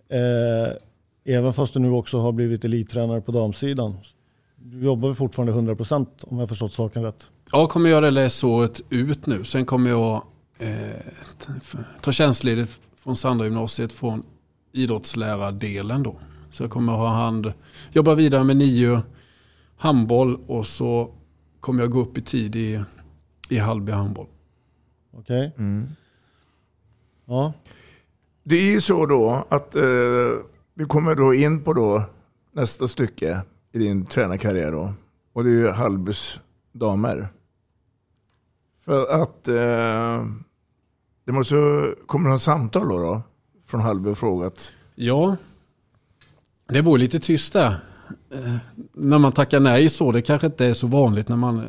Eh, även fast du nu också har blivit elittränare på damsidan. Du jobbar fortfarande 100% om jag förstått saken rätt? Jag kommer göra det läsåret ut nu. Sen kommer jag eh, ta tjänstledigt från Sandra gymnasiet från idrottslärardelen då. Så jag kommer ha hand, jobba vidare med nio handboll och så kommer jag gå upp i tid i, i Hallby handboll. Okej? Ja. Det är ju så då att eh, vi kommer då in på då nästa stycke i din tränarkarriär då. Och det är ju Hallbys damer. För att eh, det måste kommer några samtal då, då från Hallby och frågat. Ja, det var lite tyst där. Eh, när man tackar nej så, det kanske inte är så vanligt när man eh,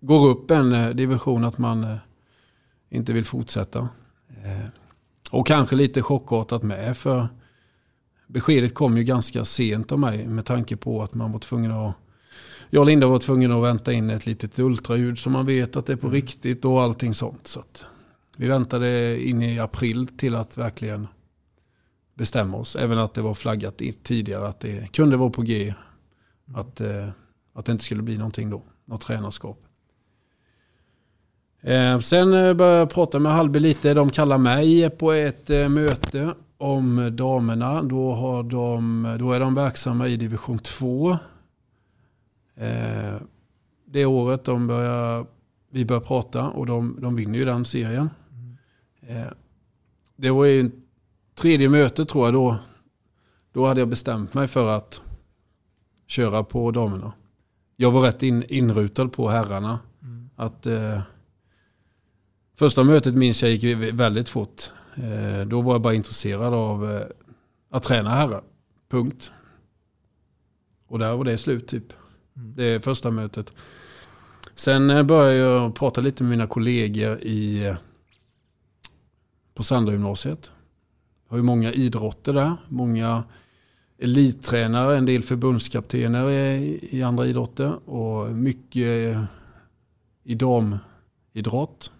går upp en eh, division att man eh, inte vill fortsätta. Eh, och kanske lite chockartat med för beskedet kom ju ganska sent av mig med tanke på att man var tvungen att jag och Linda var tvungna att vänta in ett litet ultraljud så man vet att det är på riktigt och allting sånt. Så vi väntade in i april till att verkligen bestämma oss. Även att det var flaggat tidigare att det kunde vara på G. Att, eh, att det inte skulle bli någonting då. Något tränarskap. Eh, sen eh, började jag prata med Hallby lite. De kallar mig på ett eh, möte om damerna. Då, har de, då är de verksamma i division 2. Eh, det året de börjar, vi börjar prata och de, de vinner ju den serien. Det var ju tredje mötet tror jag då. Då hade jag bestämt mig för att köra på damerna. Jag var rätt in, inrutad på herrarna. Att eh, Första mötet minns jag gick väldigt fort. Eh, då var jag bara intresserad av eh, att träna herrar. Punkt. Och där var det slut typ. Det är första mötet. Sen eh, började jag prata lite med mina kollegor i, på Sandra-gymnasiet. Jag har ju många idrotter där. Många elittränare, en del förbundskaptener i, i andra idrotter. Och mycket i damidrott.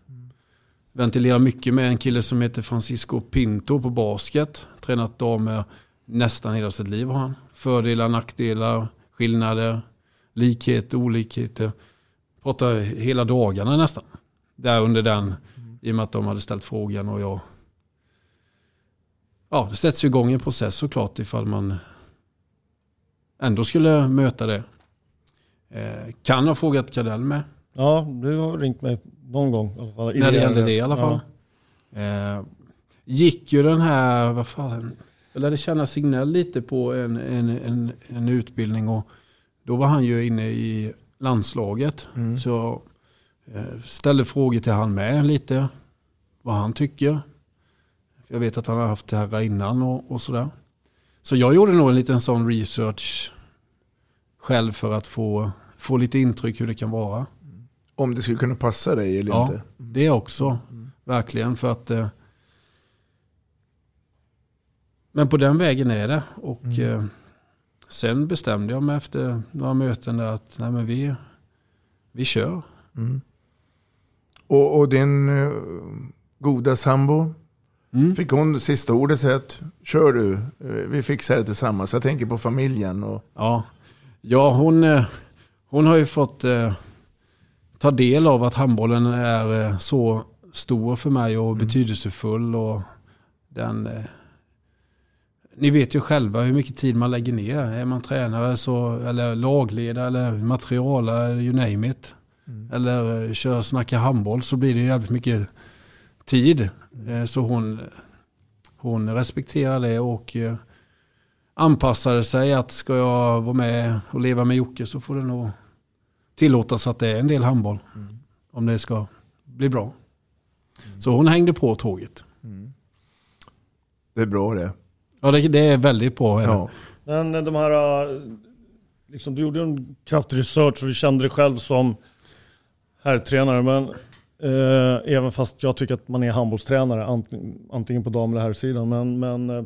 Ventilerar mycket med en kille som heter Francisco Pinto på basket. Tränat damer nästan hela sitt liv har han. Fördelar, nackdelar, skillnader, likheter, olikheter. Pratar hela dagarna nästan. Där under den, i och med att de hade ställt frågan och jag... Ja, det sätts ju igång en process såklart ifall man ändå skulle möta det. Eh, kan ha frågat Kardell med. Ja, du har ringt mig någon gång. Fall. När det gällde det i alla fall. Ja. Eh, gick ju den här, vad fan, jag lärde känna Signell lite på en, en, en, en utbildning och då var han ju inne i landslaget. Mm. Så jag eh, ställde frågor till han med lite. Vad han tycker. Jag vet att han har haft det här innan och, och sådär. Så jag gjorde nog en liten sån research själv för att få, få lite intryck hur det kan vara. Om det skulle kunna passa dig eller ja, inte? Ja, det också. Mm. Verkligen för att eh, men på den vägen är det. Och mm. eh, sen bestämde jag mig efter några möten där att nej, men vi, vi kör. Mm. Och, och, din uh, goda sambo, mm. fick hon sista ordet säga att kör du, eh, vi fixar det tillsammans. Jag tänker på familjen. Och... Ja, ja hon, eh, hon har ju fått eh, ta del av att handbollen är eh, så stor för mig och mm. betydelsefull. Och den ni vet ju själva hur mycket tid man lägger ner. Är man tränare så, eller lagledare eller materialare, you name it. Mm. Eller eh, kör snacka handboll så blir det jävligt mycket tid. Eh, så hon, hon respekterar det och eh, anpassade sig att ska jag vara med och leva med Jocke så får det nog tillåtas att det är en del handboll. Mm. Om det ska bli bra. Mm. Så hon hängde på tåget. Mm. Det är bra det. Ja, det, det är väldigt bra. Ja. Men de här, liksom, du gjorde en kraftig research och du kände dig själv som herrtränare. Men eh, även fast jag tycker att man är handbollstränare, antingen, antingen på dam eller herrsidan. Men, men eh,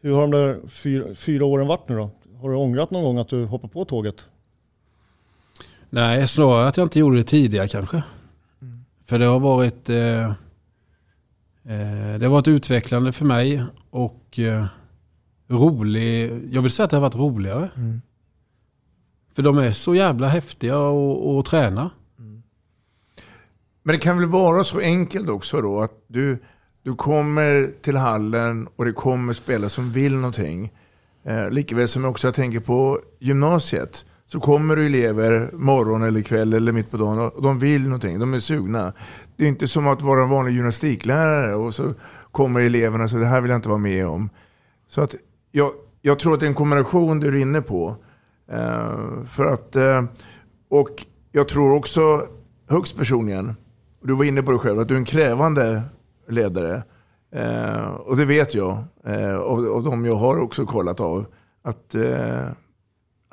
hur har de där fyra, fyra åren varit nu då? Har du ångrat någon gång att du hoppade på tåget? Nej, snarare att jag inte gjorde det tidigare kanske. Mm. För det har varit... Eh, Eh, det har varit utvecklande för mig och eh, rolig. Jag vill säga att det har varit roligare. Mm. För de är så jävla häftiga att träna. Mm. Men det kan väl vara så enkelt också då att du, du kommer till hallen och det kommer spelare som vill någonting. Eh, Likaväl som jag också tänker på gymnasiet. Så kommer det elever morgon eller kväll eller mitt på dagen och de vill någonting, de är sugna. Det är inte som att vara en vanlig gymnastiklärare och så kommer eleverna och säger det här vill jag inte vara med om. Så att jag, jag tror att det är en kombination du är inne på. Uh, för att, uh, och jag tror också högst personligen, du var inne på det själv, att du är en krävande ledare. Uh, och det vet jag, av, av de jag har också kollat av. Att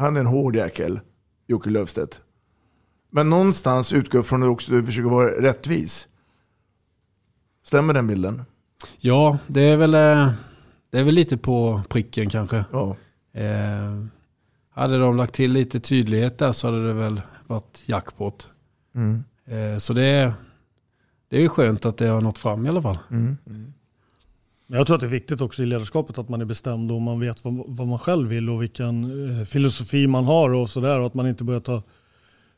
han är en hård jäkel, Jocke Löfstedt. Men någonstans utgår från att du också försöker vara rättvis. Stämmer den bilden? Ja, det är väl, eh, det är väl lite på pricken kanske. Ja. Eh, hade de lagt till lite tydlighet där så hade det väl varit jackpot. Mm. Eh, så det är, det är skönt att det har nått fram i alla fall. Mm. Mm. Men jag tror att det är viktigt också i ledarskapet att man är bestämd och man vet vad, vad man själv vill och vilken eh, filosofi man har och sådär. Och att man inte börjar ta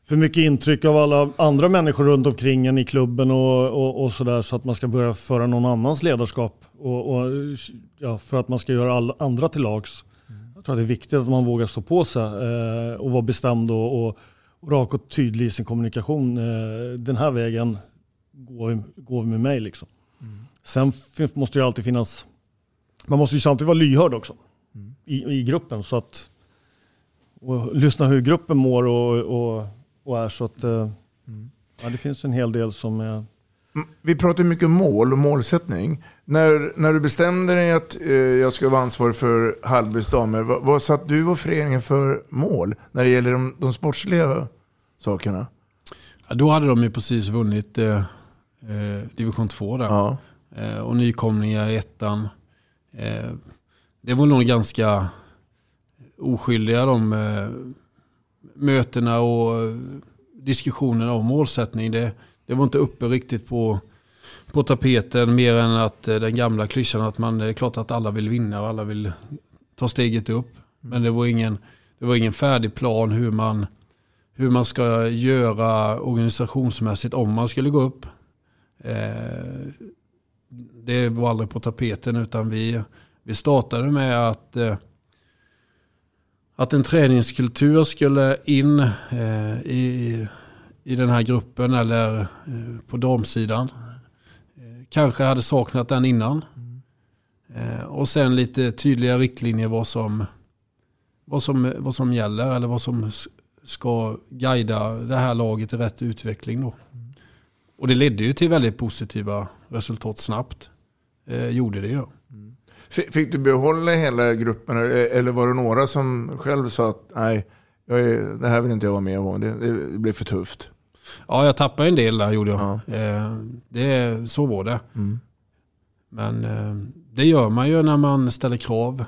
för mycket intryck av alla andra människor runt omkring en i klubben och, och, och sådär så att man ska börja föra någon annans ledarskap och, och ja, för att man ska göra alla andra till lags. Mm. Jag tror att det är viktigt att man vågar stå på sig eh, och vara bestämd och, och, och rak och tydlig i sin kommunikation. Eh, den här vägen går, går vi med mig liksom. Sen måste det alltid finnas, man måste ju samtidigt vara lyhörd också mm. i, i gruppen. Så att, och lyssna hur gruppen mår och, och, och är. Så att, eh, mm. ja, det finns en hel del som är... Mm, vi pratar mycket mål och målsättning. När, när du bestämde dig att eh, jag ska vara ansvarig för Hallbys damer, vad, vad satt du och föreningen för mål när det gäller de, de sportsliga sakerna? Ja, då hade de ju precis vunnit eh, eh, division 2 där. Ja. Eh, och nykomlingar i ettan. Eh, det var nog ganska oskyldiga de eh, mötena och diskussionerna om målsättning. Det, det var inte uppe riktigt på, på tapeten mer än att den gamla klyschan att man, det är klart att alla vill vinna och alla vill ta steget upp. Men det var ingen, det var ingen färdig plan hur man, hur man ska göra organisationsmässigt om man skulle gå upp. Eh, det var aldrig på tapeten utan vi, vi startade med att, eh, att en träningskultur skulle in eh, i, i den här gruppen eller eh, på damsidan. Eh, kanske hade saknat den innan. Och sen lite tydliga riktlinjer vad som, vad, som, vad som gäller eller vad som ska guida det här laget i rätt utveckling. Då. Och det ledde ju till väldigt positiva resultat snabbt. Eh, gjorde det ju. F- Fick du behålla hela gruppen eller- var det några som själv sa att nej, jag är, det här vill inte jag vara med om, det, det blir för tufft? Ja, jag tappade en del där gjorde jag. Eh, det, så var det. Mm. Men eh, det gör man ju när man ställer krav.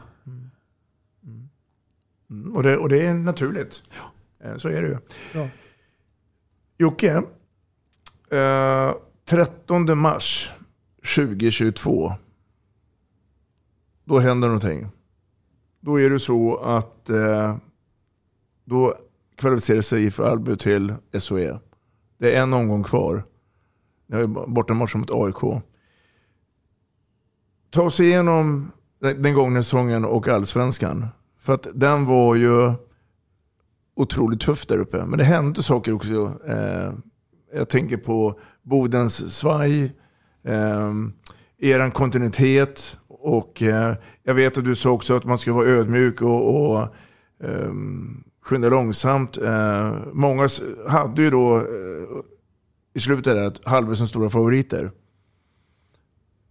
Mm, Och, det, och det är naturligt. Eh, Så är det ju. Ja. Jocke, eh, 13 mars 2022. Då händer någonting. Då är det så att eh, då kvalificerar sig IFK Alby till SOE. Det är en omgång kvar. Det är bortamatch mot AIK. Ta oss igenom den den gångna säsongen och allsvenskan. För att den var ju otroligt tuff där uppe. Men det hände saker också. Eh, jag tänker på Bodens svaj, eh, eran kontinuitet och eh, jag vet att du sa också att man ska vara ödmjuk och, och eh, skynda långsamt. Eh, många hade ju då eh, i slutet där att Halve som stora favoriter.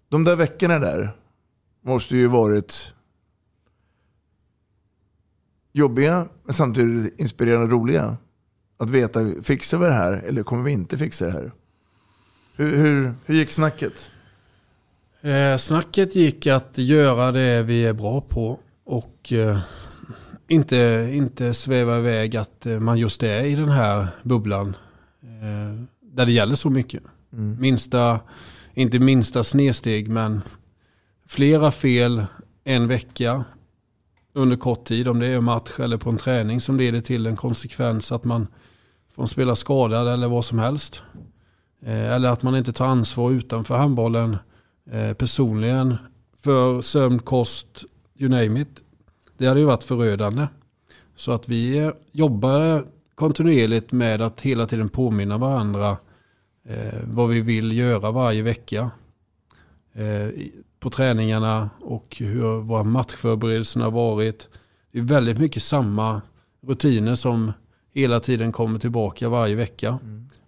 De där veckorna där måste ju varit jobbiga men samtidigt inspirerande och roliga. Att veta, fixar vi det här eller kommer vi inte fixa det här? Hur, hur, hur gick snacket? Eh, snacket gick att göra det vi är bra på och eh, inte, inte sväva iväg att eh, man just är i den här bubblan eh, där det gäller så mycket. Mm. Minsta, inte minsta snedsteg men flera fel en vecka under kort tid om det är en match eller på en träning som leder till en konsekvens att man får spela skadad eller vad som helst. Eh, Eller att man inte tar ansvar utanför handbollen eh, personligen för sömn, kost, you name it. Det hade ju varit förödande. Så att vi eh, jobbar kontinuerligt med att hela tiden påminna varandra vad vi vill göra varje vecka. På träningarna och hur våra matchförberedelser har varit. Det är väldigt mycket samma rutiner som hela tiden kommer tillbaka varje vecka.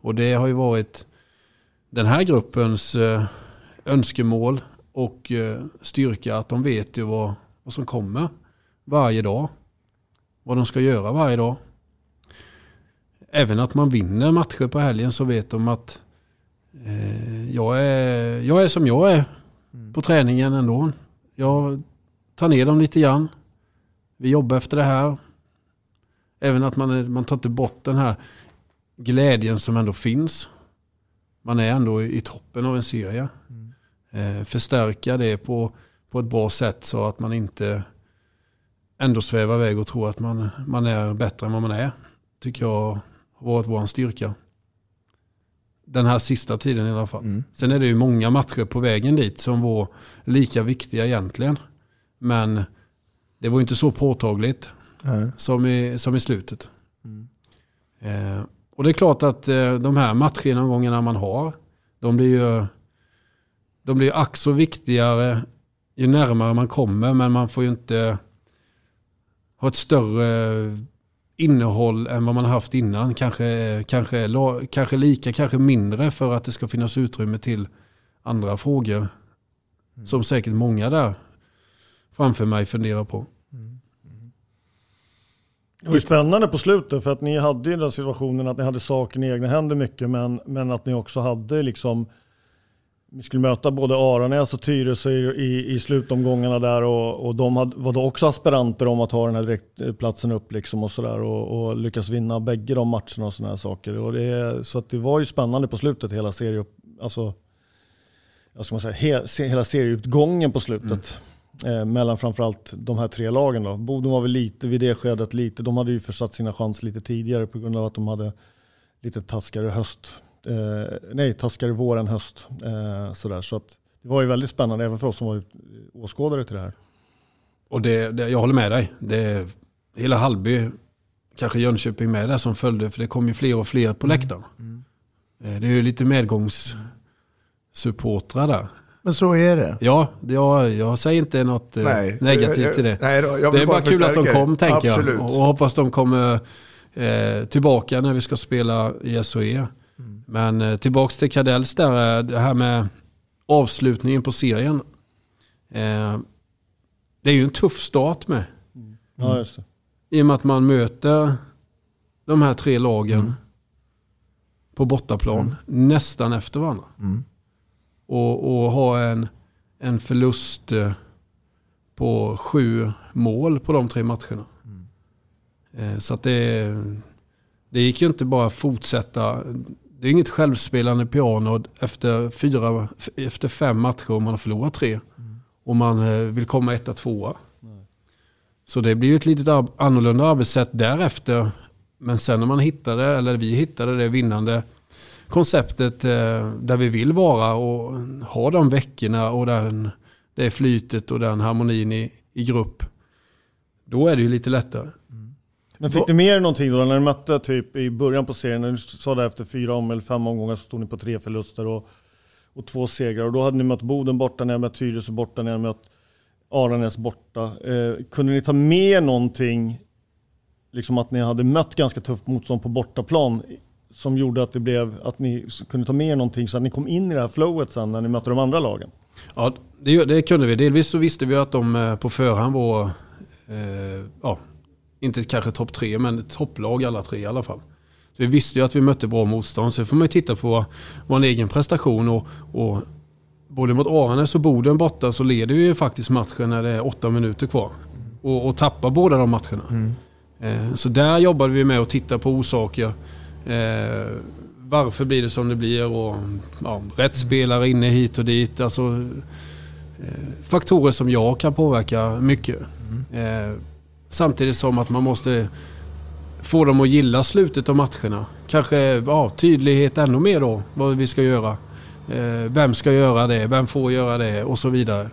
Och det har ju varit den här gruppens eh, önskemål och eh, styrka att de vet ju vad, vad som kommer varje dag. Vad de ska göra varje dag. Även att man vinner matcher på helgen så vet de att eh, jag, är, jag är som jag är på träningen ändå. Jag tar ner dem lite grann. Vi jobbar efter det här. Även att man, man tar inte bort den här glädjen som ändå finns. Man är ändå i, toppen av en serie. Eh, förstärka det på, på ett bra sätt så att man inte ändå svävar iväg och tror att man, man är bättre än vad man är. Tycker jag har varit vår styrka. Den här sista tiden i alla fall. Sen är det ju många matcher på vägen dit som var lika viktiga egentligen. Men det var inte så påtagligt som i, som i slutet. Eh, och det är klart att eh, de här matchgenomgångarna man har, de blir ju de blir ack så viktigare ju närmare man kommer. Men man får ju inte ha ett större innehåll än vad man haft innan. Kanske, kanske, kanske lika, kanske mindre för att det ska finnas utrymme till andra frågor. Som säkert många där framför mig funderar på. Det var ju spännande på slutet för att ni hade ju den situationen att ni hade saken i egna händer mycket men, men att ni också hade liksom vi skulle möta både Aranäs och Tyresö i, i slutomgångarna där och, och de hade, var då också aspiranter om att ha den här direktplatsen upp liksom och sådär och, och lyckas vinna bägge de matcherna och sådana här saker. Och det, så att det var ju spännande på slutet hela serien, alltså, jag ska man säga, he, hela serieutgången på slutet. Mm. Eh, mellan framförallt de här tre lagen då. Boden var väl lite vid det skedet lite, de hade ju försatt sina chanser lite tidigare på grund av att de hade lite taskigare höst eh, nej, taskigare vår än höst. Eh, sådär. Så att det var ju väldigt spännande även för oss som var åskådare till det här. Och det, det, jag håller med dig. Det, hela Hallby, kanske Jönköping med där som följde, för det kom ju fler och fler på Mm. läktaren. Mm. Det är ju lite medgångssupportrar där. Men så är det. Ja, jag, jag säger inte något nej, negativt till det. Nej, då, det är bara kul att de kom tänker Absolut. jag. Och hoppas de kommer eh, tillbaka när vi ska spela i SOE. Mm. Men eh, tillbaks till Kadells där, det här med avslutningen på serien. Eh, det är ju en tuff start med. Mm. Ja, just det. I och med att man möter de här tre lagen mm. på bortaplan nästan efter varandra. Mm. Och, och ha en, en förlust eh, på sju mål på de tre matcherna. Eh, så att det, det gick ju inte bara att fortsätta. Det är inget självspelande piano efter, fyra, efter fem matcher om man har förlorat tre. Och man eh, vill komma etta, tvåa. Så det blir ju ett lite annorlunda arbetssätt därefter. Men sen när man hittade, eller vi hittade det vinnande konceptet eh, där vi vill vara och ha de veckorna och den, det flytet och den harmonin i, i grupp. Då är det ju lite lättare. Men fick ni med er någonting då när ni mötte typ i början på serien? När du sa det efter fyra om eller fem omgångar så stod ni på tre förluster och, och två segrar. Och då hade ni mött Boden borta, ni hade mött Tyresö borta, ni hade mött Aranäs borta. Eh, kunde ni ta med någonting, liksom att ni hade mött ganska tufft motstånd på bortaplan som gjorde att det blev att ni kunde ta med er någonting så att ni kom in i det här flowet sen när ni mötte de andra lagen? Ja, det, det kunde vi. Delvis så visste vi att de eh, på förhand var, eh, ja, inte kanske topp tre, men topplag alla tre i alla fall. Så vi visste ju att vi mötte bra motstånd. Sen får man ju titta på vår egen prestation och, och både mot Aranäs och Boden borta så leder vi ju faktiskt matchen när det är åtta minuter kvar. Och, och tappar båda de matcherna. Mm. Eh, så där jobbade vi med att titta på orsaker. Eh, varför blir det som det blir och ja, rätt spelare inne hit och dit. Alltså, eh, faktorer som jag kan påverka mycket. Eh, samtidigt som att man måste få dem att gilla slutet av matcherna. Kanske ja, tydlighet ännu mer då, vad vi ska göra. Eh, vem ska göra det, vem får göra det och så vidare.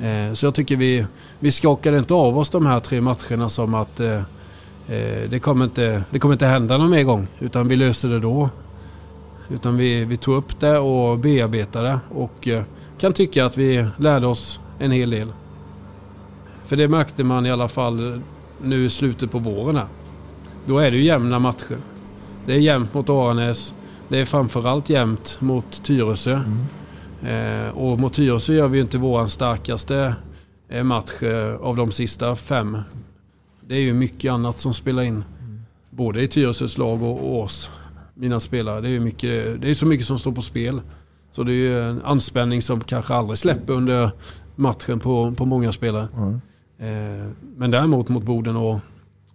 Eh, så jag tycker vi, vi skakade inte av oss de här tre matcherna som att eh, det, kommer inte, det kommer inte hända någon mer gång. Utan vi löste det då. Utan vi, vi tog upp det och bearbetade och eh, kan tycka att vi lärde oss en hel del. För det märkte man i alla fall nu i slutet på våren här. Då är det ju jämna matcher. Det är jämnt mot Aranäs. Det är framförallt jämnt mot Tyresö. Eh, och mot Tyresö gör vi ju inte våran starkaste eh, match eh, av de sista fem. Det är ju mycket annat som spelar in. Både i Tyresös lag och, och oss, mina spelare. Det är, ju mycket, det är så mycket som står på spel. Så det är ju en anspänning som kanske aldrig släpper under matchen på, på många spelare. Eh, men däremot mot Boden och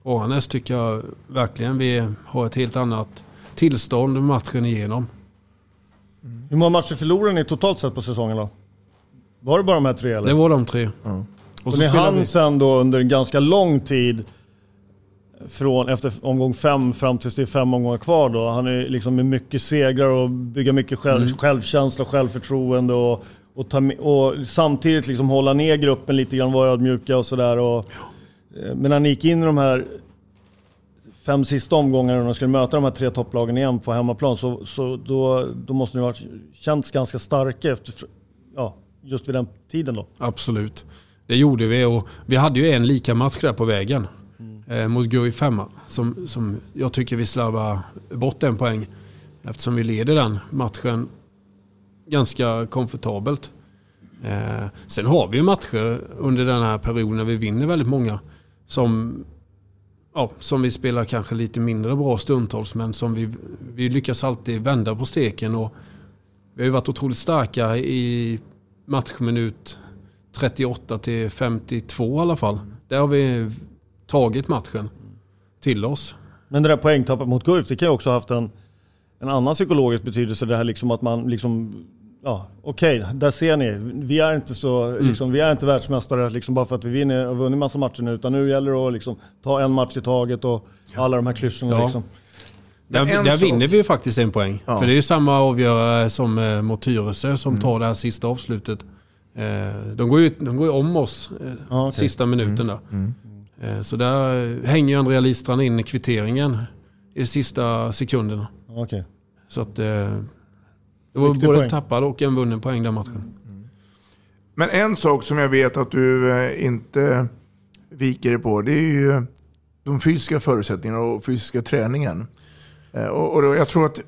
Aranäs tycker jag verkligen vi har ett helt annat tillstånd matchen igenom. Hur många matcher förlorade ni totalt sett på säsongen då? Var det bara de här tre eller? Det var de tre. Och, Och så spelar hann vi. sen då under en ganska lång tid från efter omgång fem fram tills det är fem omgångar kvar då. Han är liksom med mycket segrar och bygga mycket själv, Mm. självkänsla och självförtroende och, och, ta, och samtidigt liksom hålla ner gruppen lite grann, vara ödmjuka och sådär. eh, Men när ni gick in i de här fem sista omgångarna och de skulle möta de här tre topplagen igen på hemmaplan så, så då, då måste ni ha känts ganska starka efter, ja, just vid den tiden då. Absolut. Det gjorde vi och vi hade ju en lika match där på vägen. Eh, mot Guif femma. Som, som jag tycker vi slarvar bort en poäng. Eftersom vi leder den matchen ganska komfortabelt. Eh, sen har vi ju matcher under den här perioden när vi vinner väldigt många. Som ja, som vi spelar kanske lite mindre bra stundtals men som vi, vi lyckas alltid vända på steken. Och vi har ju varit otroligt starka i matchminut 38 till 52 i alla fall. Där har vi tagit matchen till oss. Men det där poängtappet mot Gulf, det kan ju också ha haft en, en annan psykologisk betydelse. Det här liksom att man liksom, ja okej, okay, där ser ni. Vi är inte så, mm. liksom, vi är inte världsmästare liksom bara för att vi vinner och vunnit massa matcher nu. Utan nu gäller det att liksom, ta en match i taget och alla de här klyschorna ja. liksom. Där, där vinner vi ju faktiskt en poäng. Ja. För det är ju samma avgörare som eh, mot Tyresö som mm. tar det här sista avslutet. Eh, de går ju de går om oss eh, ah, okay. sista minuten där. Mm. Mm. Så där hänger ju Andrea Listrand in kvitteringen i sista sekunderna. Okay. Så att det var Riktig både poäng. tappad och en vunnen poäng den matchen. Mm. Men en sak som jag vet att du inte viker på, det är ju de fysiska förutsättningarna och fysiska träningen. Och, och jag tror att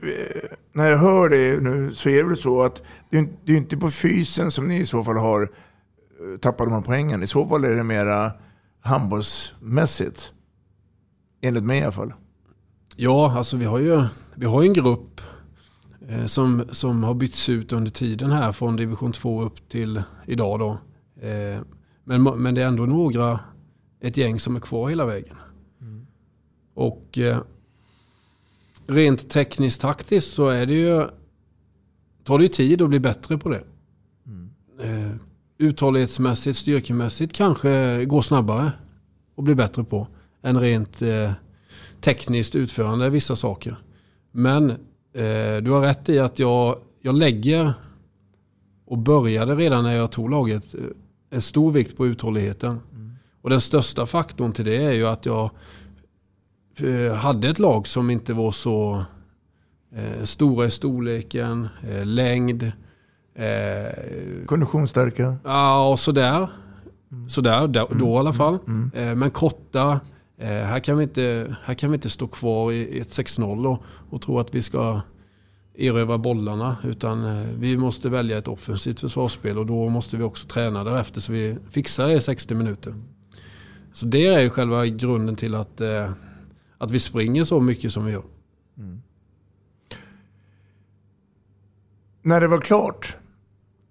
när jag hör det nu så är det väl så att det är, det är inte på fysen som ni i så fall har eh, tappat de här poängen. I så fall är det mera handbollsmässigt. Enligt mig i alla fall. Ja, alltså vi har ju vi har en grupp eh, som, som har bytts ut under tiden här från division 2 upp till idag. Då. Eh, men, men det är ändå några, ett gäng som är kvar hela vägen. Mm. Och eh, rent tekniskt taktiskt så är det ju tar det ju tid att bli bättre på det. Mm. Eh, uthållighetsmässigt, styrkemässigt kanske går snabbare att bli bättre på än rent eh, tekniskt utförande vissa saker. Men eh, du har rätt i att jag, jag lägger och började redan när jag tog laget en stor vikt på uthålligheten. Mm. Och den största faktorn till det är ju att jag hade ett lag som inte var så Eh, stora i storleken, eh, längd. Eh, Konditionsstarka? Ja, och sådär. Mm. Sådär, då, mm. då i alla fall. Mm. Eh, men korta. Eh, här, kan vi inte, här kan vi inte stå kvar i ett 6-0 och, och tro att vi ska erövra bollarna. Utan eh, vi måste välja ett offensivt försvarsspel och då måste vi också träna därefter så vi fixar det i 60 minuter. Så det är ju själva grunden till att, eh, att vi springer så mycket som vi gör. Mm. när det var klart,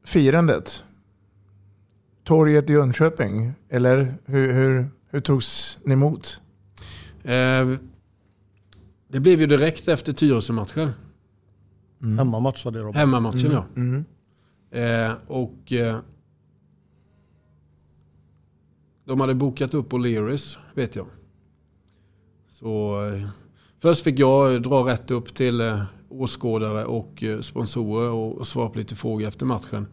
firandet, torget i Jönköping, eller hur, hur, hur togs ni emot? Eh, det blev ju direkt efter Tyresö-matchen. Mm. Hemmamatch var det då? Hemmamatchen mm. ja. Mm. Eh, och eh, de hade bokat upp O'Learys, vet jag. Så eh, först fick jag dra rätt upp till eh, åskådare och eh, sponsorer och svara på lite frågor efter matchen.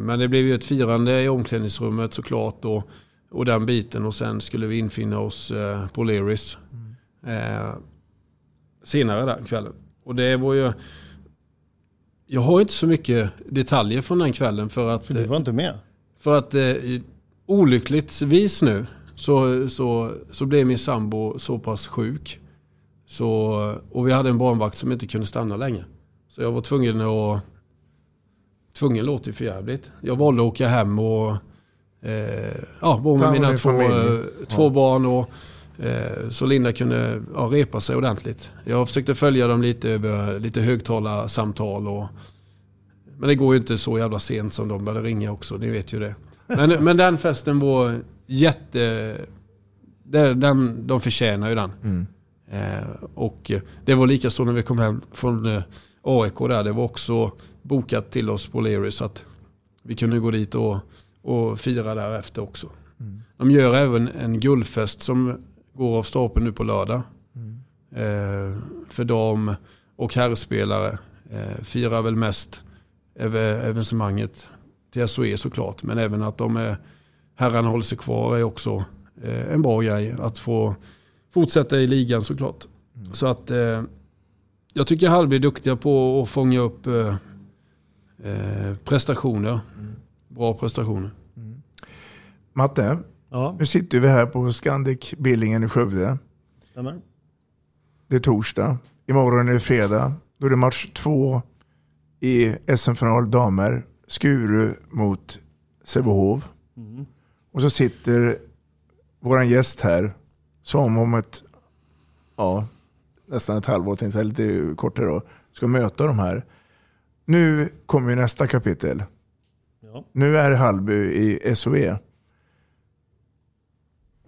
Men det blev ju ett firande i omklädningsrummet såklart och, och den biten och sen skulle vi infinna oss på Leris mm. senare den kvällen. Och det var ju... Jag har inte så mycket detaljer från den kvällen för att... För du var inte med? För att olyckligtvis nu så, så, så blev min sambo så pass sjuk så, och vi hade en barnvakt som inte kunde stanna länge. Så jag var tvungen att... Tvungen låter ju för jävligt. Jag valde att åka hem och... Eh, ja, bo med mina två, två ja. barn. Och, eh, så Linda kunde ja, repa sig ordentligt. Jag försökte följa dem lite över lite högtalarsamtal. Och, men det går ju inte så jävla sent som de började ringa också. Ni vet ju det. Men, men den festen var jätte... Den, de förtjänar ju den. Mm. Eh, och det var lika så när vi kom hem från eh, AIK där. Det var också bokat till oss på Leary så att vi kunde gå dit och, och fira därefter också. Mm. De gör även en guldfest som går av stapeln nu på lördag. Mm. Eh, för dam och herrspelare. Eh, firar väl mest evenemanget till SOE såklart. Men även att de är, herrarna håller sig kvar är också eh, en bra grej. Att få fortsätta i ligan såklart. Mm. Så att eh, jag tycker Hallby är duktiga på att fånga upp eh, eh, prestationer. Mm. Bra prestationer. Mm. Matte, ja. nu sitter vi här på Scandic Billingen i Skövde. Stämmer. Det är torsdag. Imorgon är det fredag. Då är det match två i SM-final damer. Skuru mot Sävehof. Mm. Och så sitter vår gäst här som om ett, ja, nästan ett halvår, jag, lite kortare då, ska möta de här. Nu kommer ju nästa kapitel. Ja. Nu är Hallby i SOE.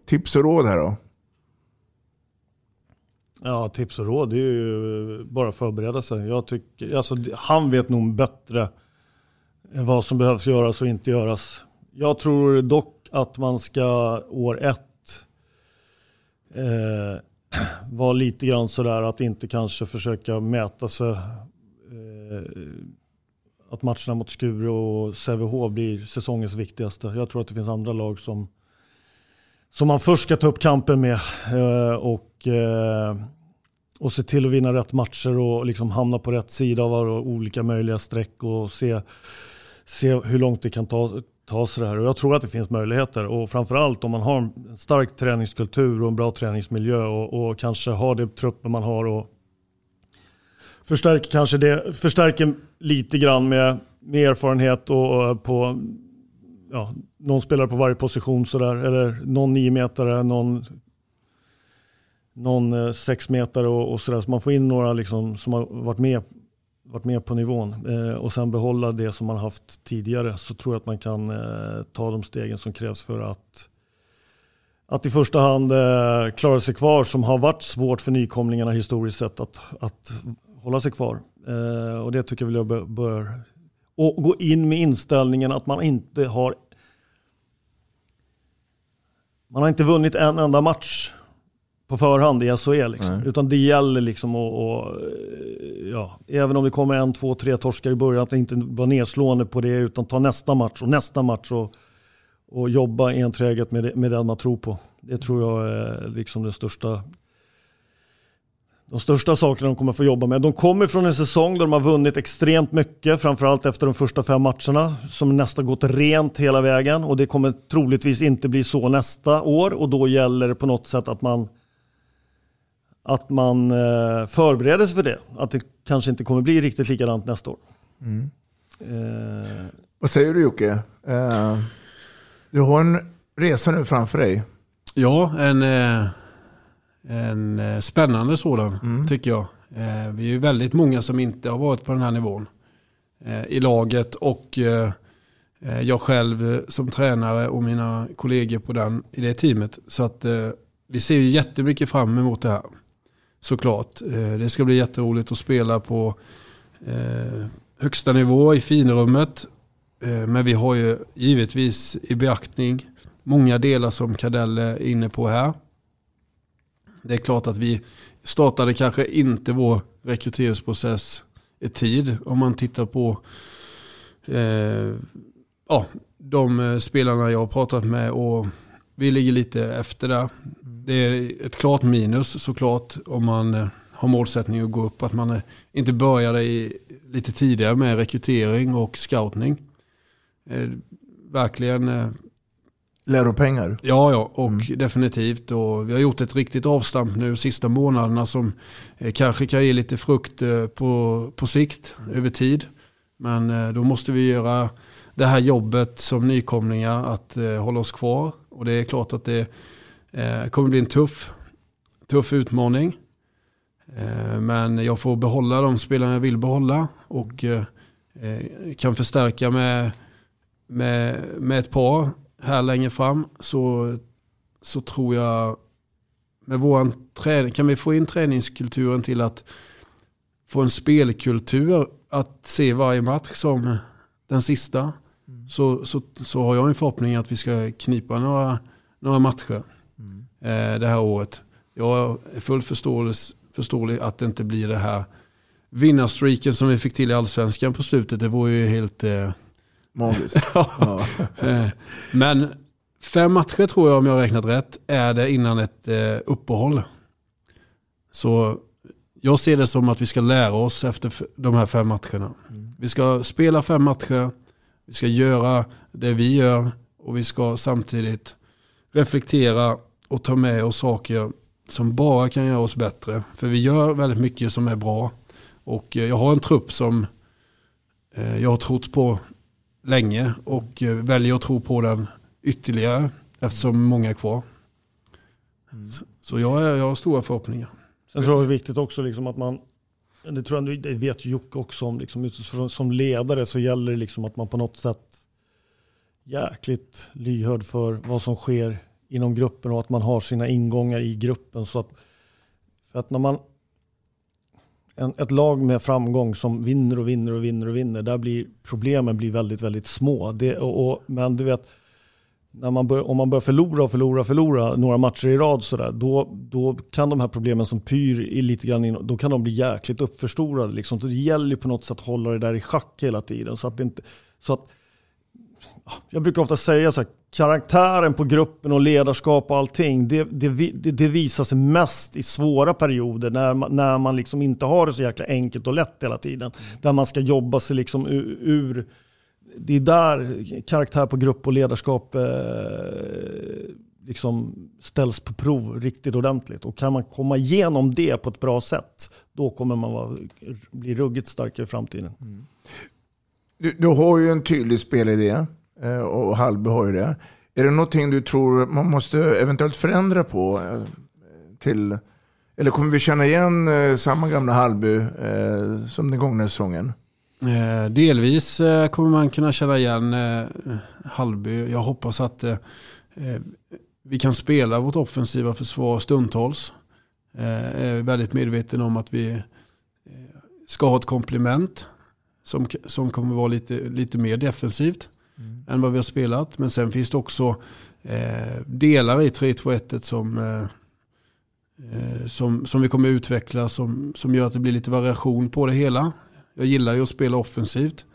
Tips och råd här då? Ja, tips och råd det är ju bara förbereda sig. Jag tycker, alltså, han vet nog bättre vad som behövs göras och inte göras. Jag tror dock att man ska år ett eh, (clears throat) vara lite grann sådär att inte kanske försöka mäta sig. Eh, att matcherna mot Skure och Sävehof blir säsongens viktigaste. Jag tror att det finns andra lag som, som man först ska ta upp kampen med. Eh, och eh, och se till att vinna rätt matcher och liksom hamna på rätt sida av olika möjliga streck och se, se hur långt det kan ta, ta sig det här. Och jag tror att det finns möjligheter och framförallt om man har en stark träningskultur och en bra träningsmiljö och, och kanske har det truppen man har och förstärker kanske det, förstärker lite grann med, med erfarenhet och, och på ja, någon spelare på varje position sådär eller någon niometare, någon någon eh, sexmetare och, och sådär. Så man får in några liksom, som har varit med, varit med på nivån eh, och sen behålla det som man haft tidigare så tror jag att man kan eh, ta de stegen som krävs för att att i första hand eh, klara sig kvar som har varit svårt för nykomlingarna historiskt sett att, att hålla sig kvar. Eh, och det tycker jag väl jag bör, och gå in med inställningen att man inte har man har inte vunnit en enda match på förhand i SHE. Liksom. Utan det gäller liksom att, och, ja, även om det kommer en, två, tre torskar i början, att inte vara nedslående på det utan ta nästa match och nästa match och, och jobba enträget med det, med det man tror på. Det tror jag är liksom det största de största sakerna de kommer få jobba med. De kommer från en säsong där de har vunnit extremt mycket, framförallt efter de första fem matcherna, som nästan gått rent hela vägen. Och det kommer troligtvis inte bli så nästa år och då gäller det på något sätt att man att man eh, förbereder sig för det. Att det kanske inte kommer bli riktigt likadant nästa år. Mm. Eh. Vad säger du Jocke? Eh, du har en resa nu framför dig. Ja, en, eh, en eh, spännande sådan mm. tycker jag. Eh, vi är ju väldigt många som inte har varit på den här nivån i laget och jag själv som tränare och mina kollegor på den, i det teamet. Så att vi ser ju jättemycket fram emot det här såklart. Eh, det ska bli jätteroligt att spela på eh, högsta nivå i finrummet. Eh, men vi har ju givetvis i beaktning många delar som Kadell är inne på här. Det är klart att vi startade kanske inte vår rekryteringsprocess i tid om man tittar på eh, ja, de spelarna jag har pratat med och vi ligger lite efter där det är ett klart minus såklart om man eh, har målsättning att gå upp. Att man eh, inte började i, lite tidigare med rekrytering och scouting. Eh, verkligen. Läropengar? Ja, ja och mm. definitivt. Och vi har gjort ett riktigt avstamp nu sista månaderna som kanske kan ge lite frukt på, på sikt, över tid. Men då måste vi göra det här jobbet som nykomlingar att hålla oss kvar. Och det är klart att det eh, kommer bli en tuff, tuff utmaning. Eh, men jag får behålla de spelarna jag vill behålla och eh, eh, kan förstärka med, med, med ett par här längre fram. Så, så tror jag med våran träning, kan vi få in träningskulturen till att få en spelkultur att se varje match som den sista. Mm. Så, så, så har jag en förhoppning att vi ska knipa några, några matcher eh, det här året. Jag är fullt förståelig att det inte blir det här vinnarstreaken som vi fick till i allsvenskan på slutet. Det var ju helt... Eh... Magiskt. (laughs) ja. Eh, men fem matcher tror jag, om jag har räknat rätt, är det innan ett eh, uppehåll. Så jag ser det som att vi ska lära oss efter de här fem matcherna. Mm. Vi ska spela fem matcher, vi ska göra det vi gör och vi ska samtidigt reflektera och ta med oss saker som bara kan göra oss bättre. För vi gör väldigt mycket som är bra. Och eh, jag har en trupp som eh, jag har trott på länge och eh, väljer att tro på den ytterligare eftersom många är kvar. Mm. Så jag, är, jag har stora förhoppningar. Sen tror jag det är viktigt också liksom att man, det tror jag det vet Jocke också om, liksom, som ledare så gäller det liksom att man på något sätt jäkligt lyhörd för vad som sker inom gruppen och att man har sina ingångar i gruppen. Så att, för att när man, en, ett lag med framgång som vinner och vinner och vinner och vinner, där blir problemen blir väldigt, väldigt små. Det, och, och, men du vet, när man bör, om man börjar förlora och förlora och förlora några matcher i rad sådär, då, då kan de här problemen som pyr i lite grann in, då kan de bli jäkligt uppförstorade. Liksom. Så det gäller ju på något sätt att hålla det där i schack hela tiden. Så att det inte, så att, jag brukar ofta säga så här, karaktären på gruppen och ledarskap och allting, det, det, det, det visar sig mest i svåra perioder när man, när man liksom inte har det så jäkla enkelt och lätt hela tiden. Där man ska jobba sig liksom ur, ur det är där karaktär på grupp och ledarskap eh, liksom ställs på prov riktigt ordentligt. Och kan man komma igenom det på ett bra sätt, då kommer man vara, bli ruggigt starkare i framtiden. Mm. Du, du har ju en tydlig spelidé eh, och Hallby har ju det. Är det någonting du tror man måste eventuellt förändra på? Eh, till, eller kommer vi känna igen eh, samma gamla Hallby som den gångna säsongen? Eh, delvis eh, kommer man kunna känna igen eh, Hallby. Jag hoppas att vi kan spela vårt offensiva försvar stundtals. Jag är väldigt medveten om att vi ska ha ett komplement som, som kommer vara lite, lite mer defensivt än vad vi har spelat. Men sen finns det också delar i 3-2-1 som, som, som vi kommer utveckla som, som gör att det blir lite variation på det hela. Jag gillar ju att spela offensivt.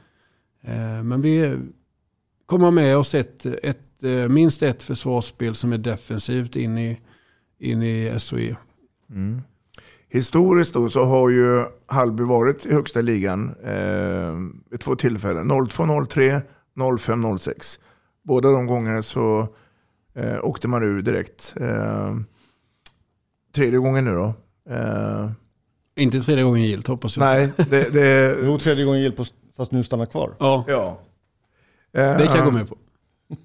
Eh, men vi kommer med oss ett, ett, eh, minst ett försvarsspel som är defensivt in i, in i SOE. Mm. Historiskt då så har ju Hallby varit i högsta ligan eh, vid två tillfällen. 02-03, 05-06. Båda de gångerna så eh, åkte man ur direkt. Eh, tredje gången nu då. Eh, inte tredje gången gilt hoppas jag. nej, det... det (laughs) Jo, tredje gången gilt på, fast nu stannar kvar. Ja, ja. Eh, det kan jag gå med på. (laughs)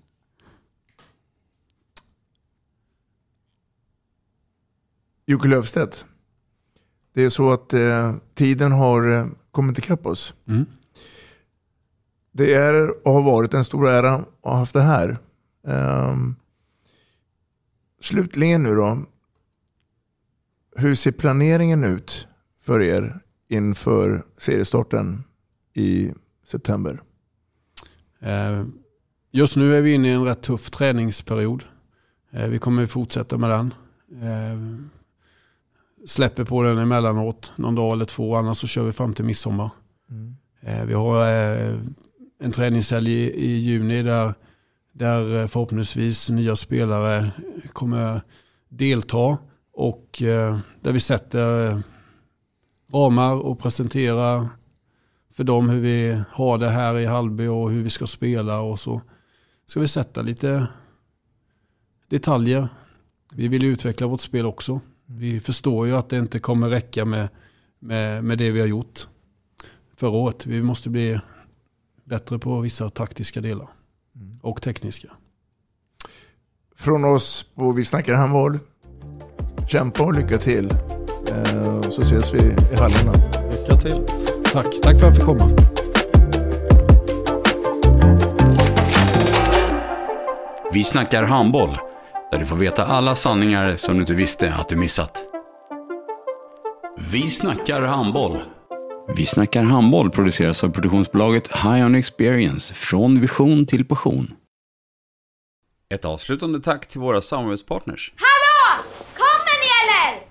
Jocke Löfstedt. Det är så att eh, tiden har eh, kommit ikapp oss. Mm. Det är och har varit en stor ära att ha haft det här. Ehm, slutligen nu då. Hur ser planeringen ut för er inför seriestarten i september? Eh, Just nu är vi inne i en rätt tuff träningsperiod. Eh, Vi kommer fortsätta med den. Eh, Släpper på den emellanåt, någon dag eller två, annars så kör vi fram till midsommar. Eh, Vi har en träningshelg i, juni där, där förhoppningsvis nya spelare kommer delta och där vi sätter ramar och presenterar för dem hur vi har det här i Hallby och hur vi ska spela och så ska vi sätta lite detaljer. Vi vill utveckla vårt spel också. Vi förstår ju att det inte kommer räcka med, med, med det vi har gjort förra året. Vi måste bli bättre på vissa taktiska delar och tekniska. Från oss på Vi snackar handboll. Kämpa och lycka till. Eh, så ses vi i hallarna. Lycka till. Tack, tack för att jag fick komma. Vi snackar handboll, där du får veta alla sanningar som du inte visste att du missat. Vi snackar handboll. Vi snackar handboll produceras av produktionsbolaget High On Experience, från vision till passion. Ett avslutande tack till våra samarbetspartners. Hallå! Kommer ni eller?